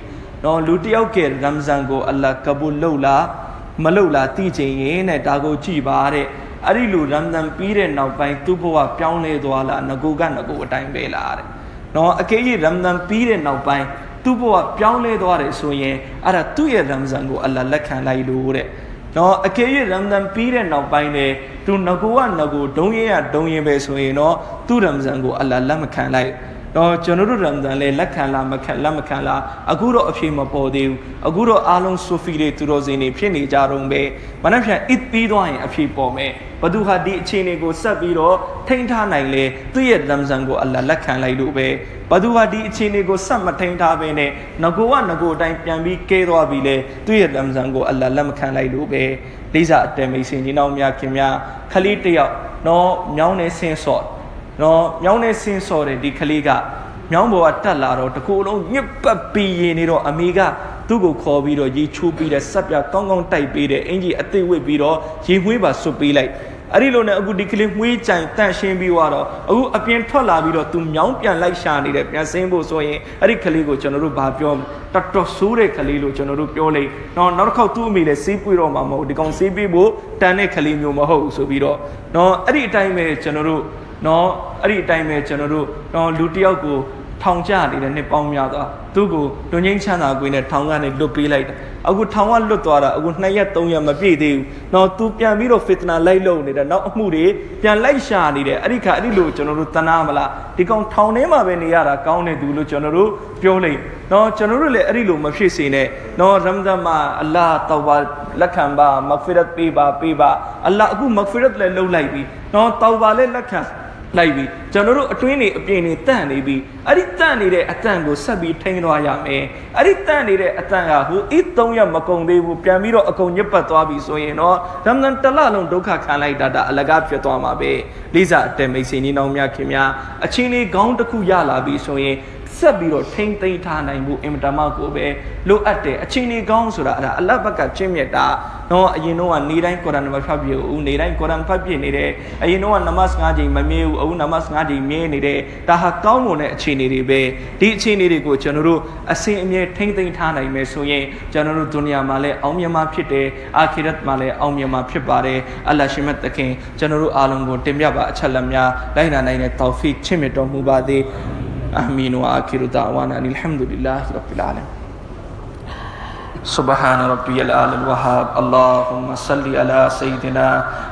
နော်လူတစ်ယောက်ကရမဇန်ကိုအလ္လာကဘူလုပ်လားမလုပ်လားသိချင်ရင်တဲ့ဒါကိုကြည်ပါတဲ့အဲ့ဒီလိုရမ်ဇန်ပြီးတဲ့နောက်ပိုင်းသူ့ဘဝပြောင်းလဲသွားလားငကိုကငကိုအတိုင်းပဲလားတဲ့နော်အကယ်၍ရမ်ဇန်ပြီးတဲ့နောက်ပိုင်း သူ့ဘဝပြောင်းလဲသွားတယ်ဆိုရင်အဲ့ဒါသူ့ရဲ့ရမ်ဇန်ကိုအလ္လာလက်ခံလိုက်လို့တဲ့နော်အကယ်၍ရမ်ဇန်ပြီးတဲ့နောက်ပိုင်းလေသူငကိုကငကိုဒုံရင်ရဒုံရင်ပဲဆိုရင်တော့သူ့ရမ်ဇန်ကိုအလ္လာလက်မခံလိုက် တော့ကျွန်တော်တို့ရမ်ဇန်လဲလက်ခံလားမခံလက်မခံလားအခုတော့အဖြေမပေါ်သေးဘူးအခုတော့အားလုံးဆိုဖီတွေသူတော်စင်တွေဖြစ်နေကြတော့ပဲမနှက်ဖြန်အစ်ပြီးသွားရင်အဖြေပေါ်မယ်ဘသူဟာဒီအခြေအနေကိုဆက်ပြီးတော့ထိန်းထားနိုင်လေသူ့ရဲ့ရမ်ဇန်ကိုအလ္လာလက်ခံလိုက်လို့ပဲဘသူဟာဒီအခြေအနေကိုဆက်မထိန်းထားဘဲနဲ့ငကိုကငကိုအတိုင်းပြန်ပြီးကဲသွားပြီလေသူ့ရဲ့ရမ်ဇန်ကိုအလ္လာလက်မခံလိုက်လို့ပဲလိစာအတဲမိတ်ဆွေညီနောင်များခင်များခလေးတယောက်တော့မြောင်းနေဆင်းစော့ နော်မြောင်းနေဆင်းစော့တယ်ဒီကလေးကမြောင်းပေါ်ကတက်လာတော့တကူလုံးညစ်ပတ်ပြီးရင်နေတော့အမေကသူ့ကိုခေါ်ပြီးတော့ရေချိုးပြီးတဲ့ဆက်ပြကောင်းကောင်းတိုက်ပေးတယ်အင်ကြီးအသေးဝစ်ပြီးတော့ရေမွေးပါဆွတ်ပေးလိုက်အဲ့ဒီလိုနဲ့အခုဒီကလေးမွေးကြိုင်တန့်ရှင်းပြီးတော့အခုအပြင်ထွက်လာပြီးတော့သူမြောင်းပြန်လိုက်ရှာနေတယ်ပြန်ဆင်းဖို့ဆိုရင်အဲ့ဒီကလေးကိုကျွန်တော်တို့ဗာပြောတော်တော်ဆိုးတဲ့ကလေးလို့ကျွန်တော်တို့ပြောလိုက်တော့နောက်တစ်ခေါက်သူ့အမေလည်းစေးပွေတော့မှာမဟုတ်ဒီကောင်စေးပွေဖို့တန်တဲ့ကလေးမျိုးမဟုတ်ဘူးဆိုပြီးတော့နော်အဲ့ဒီအတိုင်းပဲကျွန်တော်တို့ နော်အဲ့ဒီအတိုင်းပဲကျွန်တော်တို့နော်လူတယောက်ကိုထောင်ကျနေတဲ့နှစ်ပေါင်းများစွာသူ့ကိုလူငိမ့်ချမ်းသာကွေးနဲ့ထောင်ကနေလွတ်ပေးလိုက်တယ်အခုထောင်ကလွတ်သွားတာအခု2ရက်3ရက်မပြည့်သေးဘူးတော့သူပြန်ပြီးတော့ဖစ်တနာလိုက်လုံနေတယ်နောက်အမှုတွေပြန်လိုက်ရှာနေတယ်အဲ့ဒီခါအဲ့ဒီလိုကျွန်တော်တို့တနာမလားဒီကောင်ထောင်ထဲမှာပဲနေရတာကောင်းတဲ့သူလို့ကျွန်တော်တို့ပြောလိုက်တော့ကျွန်တော်တို့လည်းအဲ့ဒီလိုမဖြစ်စေနဲ့တော့ရမ်ဇန်မှာအလ္လာဟ်တောဘာလက်ခံပါမဂ်ဖီရတ်ပေးပါပေးပါအလ္လာဟ်အခုမဂ်ဖီရတ်လည်းလုပ်လိုက်ပြီတော့တောဘာလည်းလက်ခံ လိုက်ပြီကျွန်တော်တို့အတွင်းနေအပြင်နေတန့်နေပြီအဲ့ဒီတန့်နေတဲ့အတန့်ကိုဆက်ပြီးထိန်းသွားရမယ်အဲ့ဒီတန့်နေတဲ့အတန့်ကဟိုအစ်သုံးရမကုံသေးဘူးပြန်ပြီးတော့အကုန်ညစ်ပတ်သွားပြီဆိုရင်တော့ရမ္ဇန်တလလုံးဒုက္ခခံလိုက်တာဒါအလကားဖြစ်သွားမှာပဲလိစာအတဲမိတ်ဆွေညီနောင်များခင်များအချင်းလေးခေါင်းတစ်ခုရလာပြီဆိုရင် ဆက်ပြီးတော့ထိမ့်သိမ်းထားနိုင်မှုအင်မတန်မှကိုပဲလိုအပ်တယ်အချိန်ကြီးကောင်းဆိုတာအဲ့ဒါအလတ်ဘက်ကချင်းမြတ်တာတော့အရင်တော့ကနေတိုင်းကုရ်အာန်မဖတ်ပြဘူးနေတိုင်းကုရ်အာန်ဖတ်ပြနေတယ်အရင်တော့နမတ်၅ချိန်မမြဲဘူးအခုနမတ်၅ချိန်မြဲနေတယ်ဒါဟာကောင်းမွန်တဲ့အခြေအနေတွေပဲဒီအခြေအနေတွေကိုကျွန်တော်တို့အစဉ်အမြဲထိမ့်သိမ်းထားနိုင်မယ်ဆိုရင်ကျွန်တော်တို့ဒုနီယာမှာလည်းအောင်မြင်မှာဖြစ်တယ်အာခိရတ်မှာလည်းအောင်မြင်မှာဖြစ်ပါတယ်အလ္လာရှိမတ်တခင်ကျွန်တော်တို့အားလုံးကိုတင်ပြပါအချက်လက်များလိုက်နာနိုင်တဲ့တောက်ဖီချစ်မြတ်တော်မူပါသည် آمين وآخر دعوانا أن الحمد لله رب العالمين. سبحان ربي الآل الوهاب. اللهم صل على سيدنا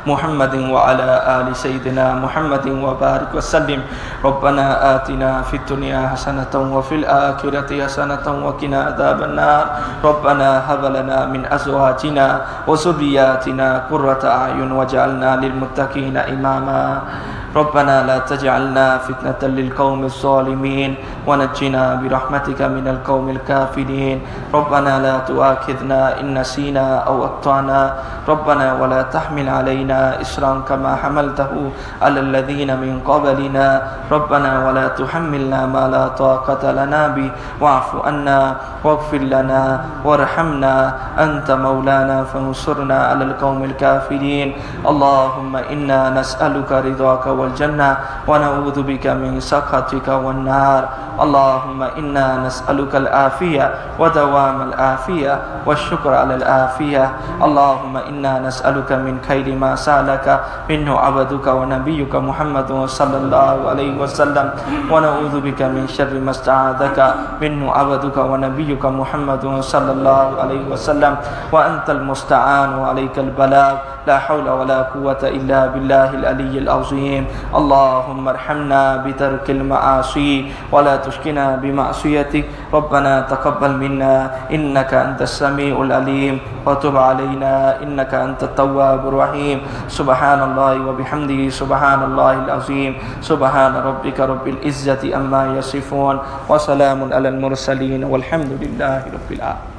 محمد وعلى آل سيدنا محمد وبارك وسلم. ربنا آتنا في الدنيا حسنة وفي الآخرة حسنة وقنا عذاب النار. ربنا هب لنا من أزواجنا وذرياتنا قرة أعين واجعلنا للمتقين إماما. ربنا لا تجعلنا فتنة للقوم الظالمين ونجنا برحمتك من القوم الكافرين. ربنا لا تؤاخذنا إن نسينا أو أخطأنا. ربنا ولا تحمل علينا إسرا كما حملته على الذين من قبلنا. ربنا ولا تحملنا ما لا طاقة لنا به. واعف عنا واغفر لنا وارحمنا. أنت مولانا فانصرنا على القوم الكافرين. اللهم إنا نسألك رضاك والجنة ونعوذ بك من سخطك والنار. اللهم إنا نسألك العافية ودوام العافية والشكر على العافية. اللهم إنا نسألك من خير ما سألك منه عبدك ونبيك محمد صلى الله عليه وسلم. ونعوذ بك من شر ما استعاذك منه عبدك ونبيك محمد صلى الله عليه وسلم. وأنت المستعان وعليك البلاغ. لا حول ولا قوة إلا بالله العلي العظيم. اللهم ارحمنا بترك المعاصي ولا تشكنا بمعصيتك ربنا تقبل منا إنك أنت السميع العليم وتب علينا إنك أنت التواب الرحيم سبحان الله وبحمده سبحان الله العظيم سبحان ربك رب العزة أما يصفون وسلام على المرسلين والحمد لله رب العالمين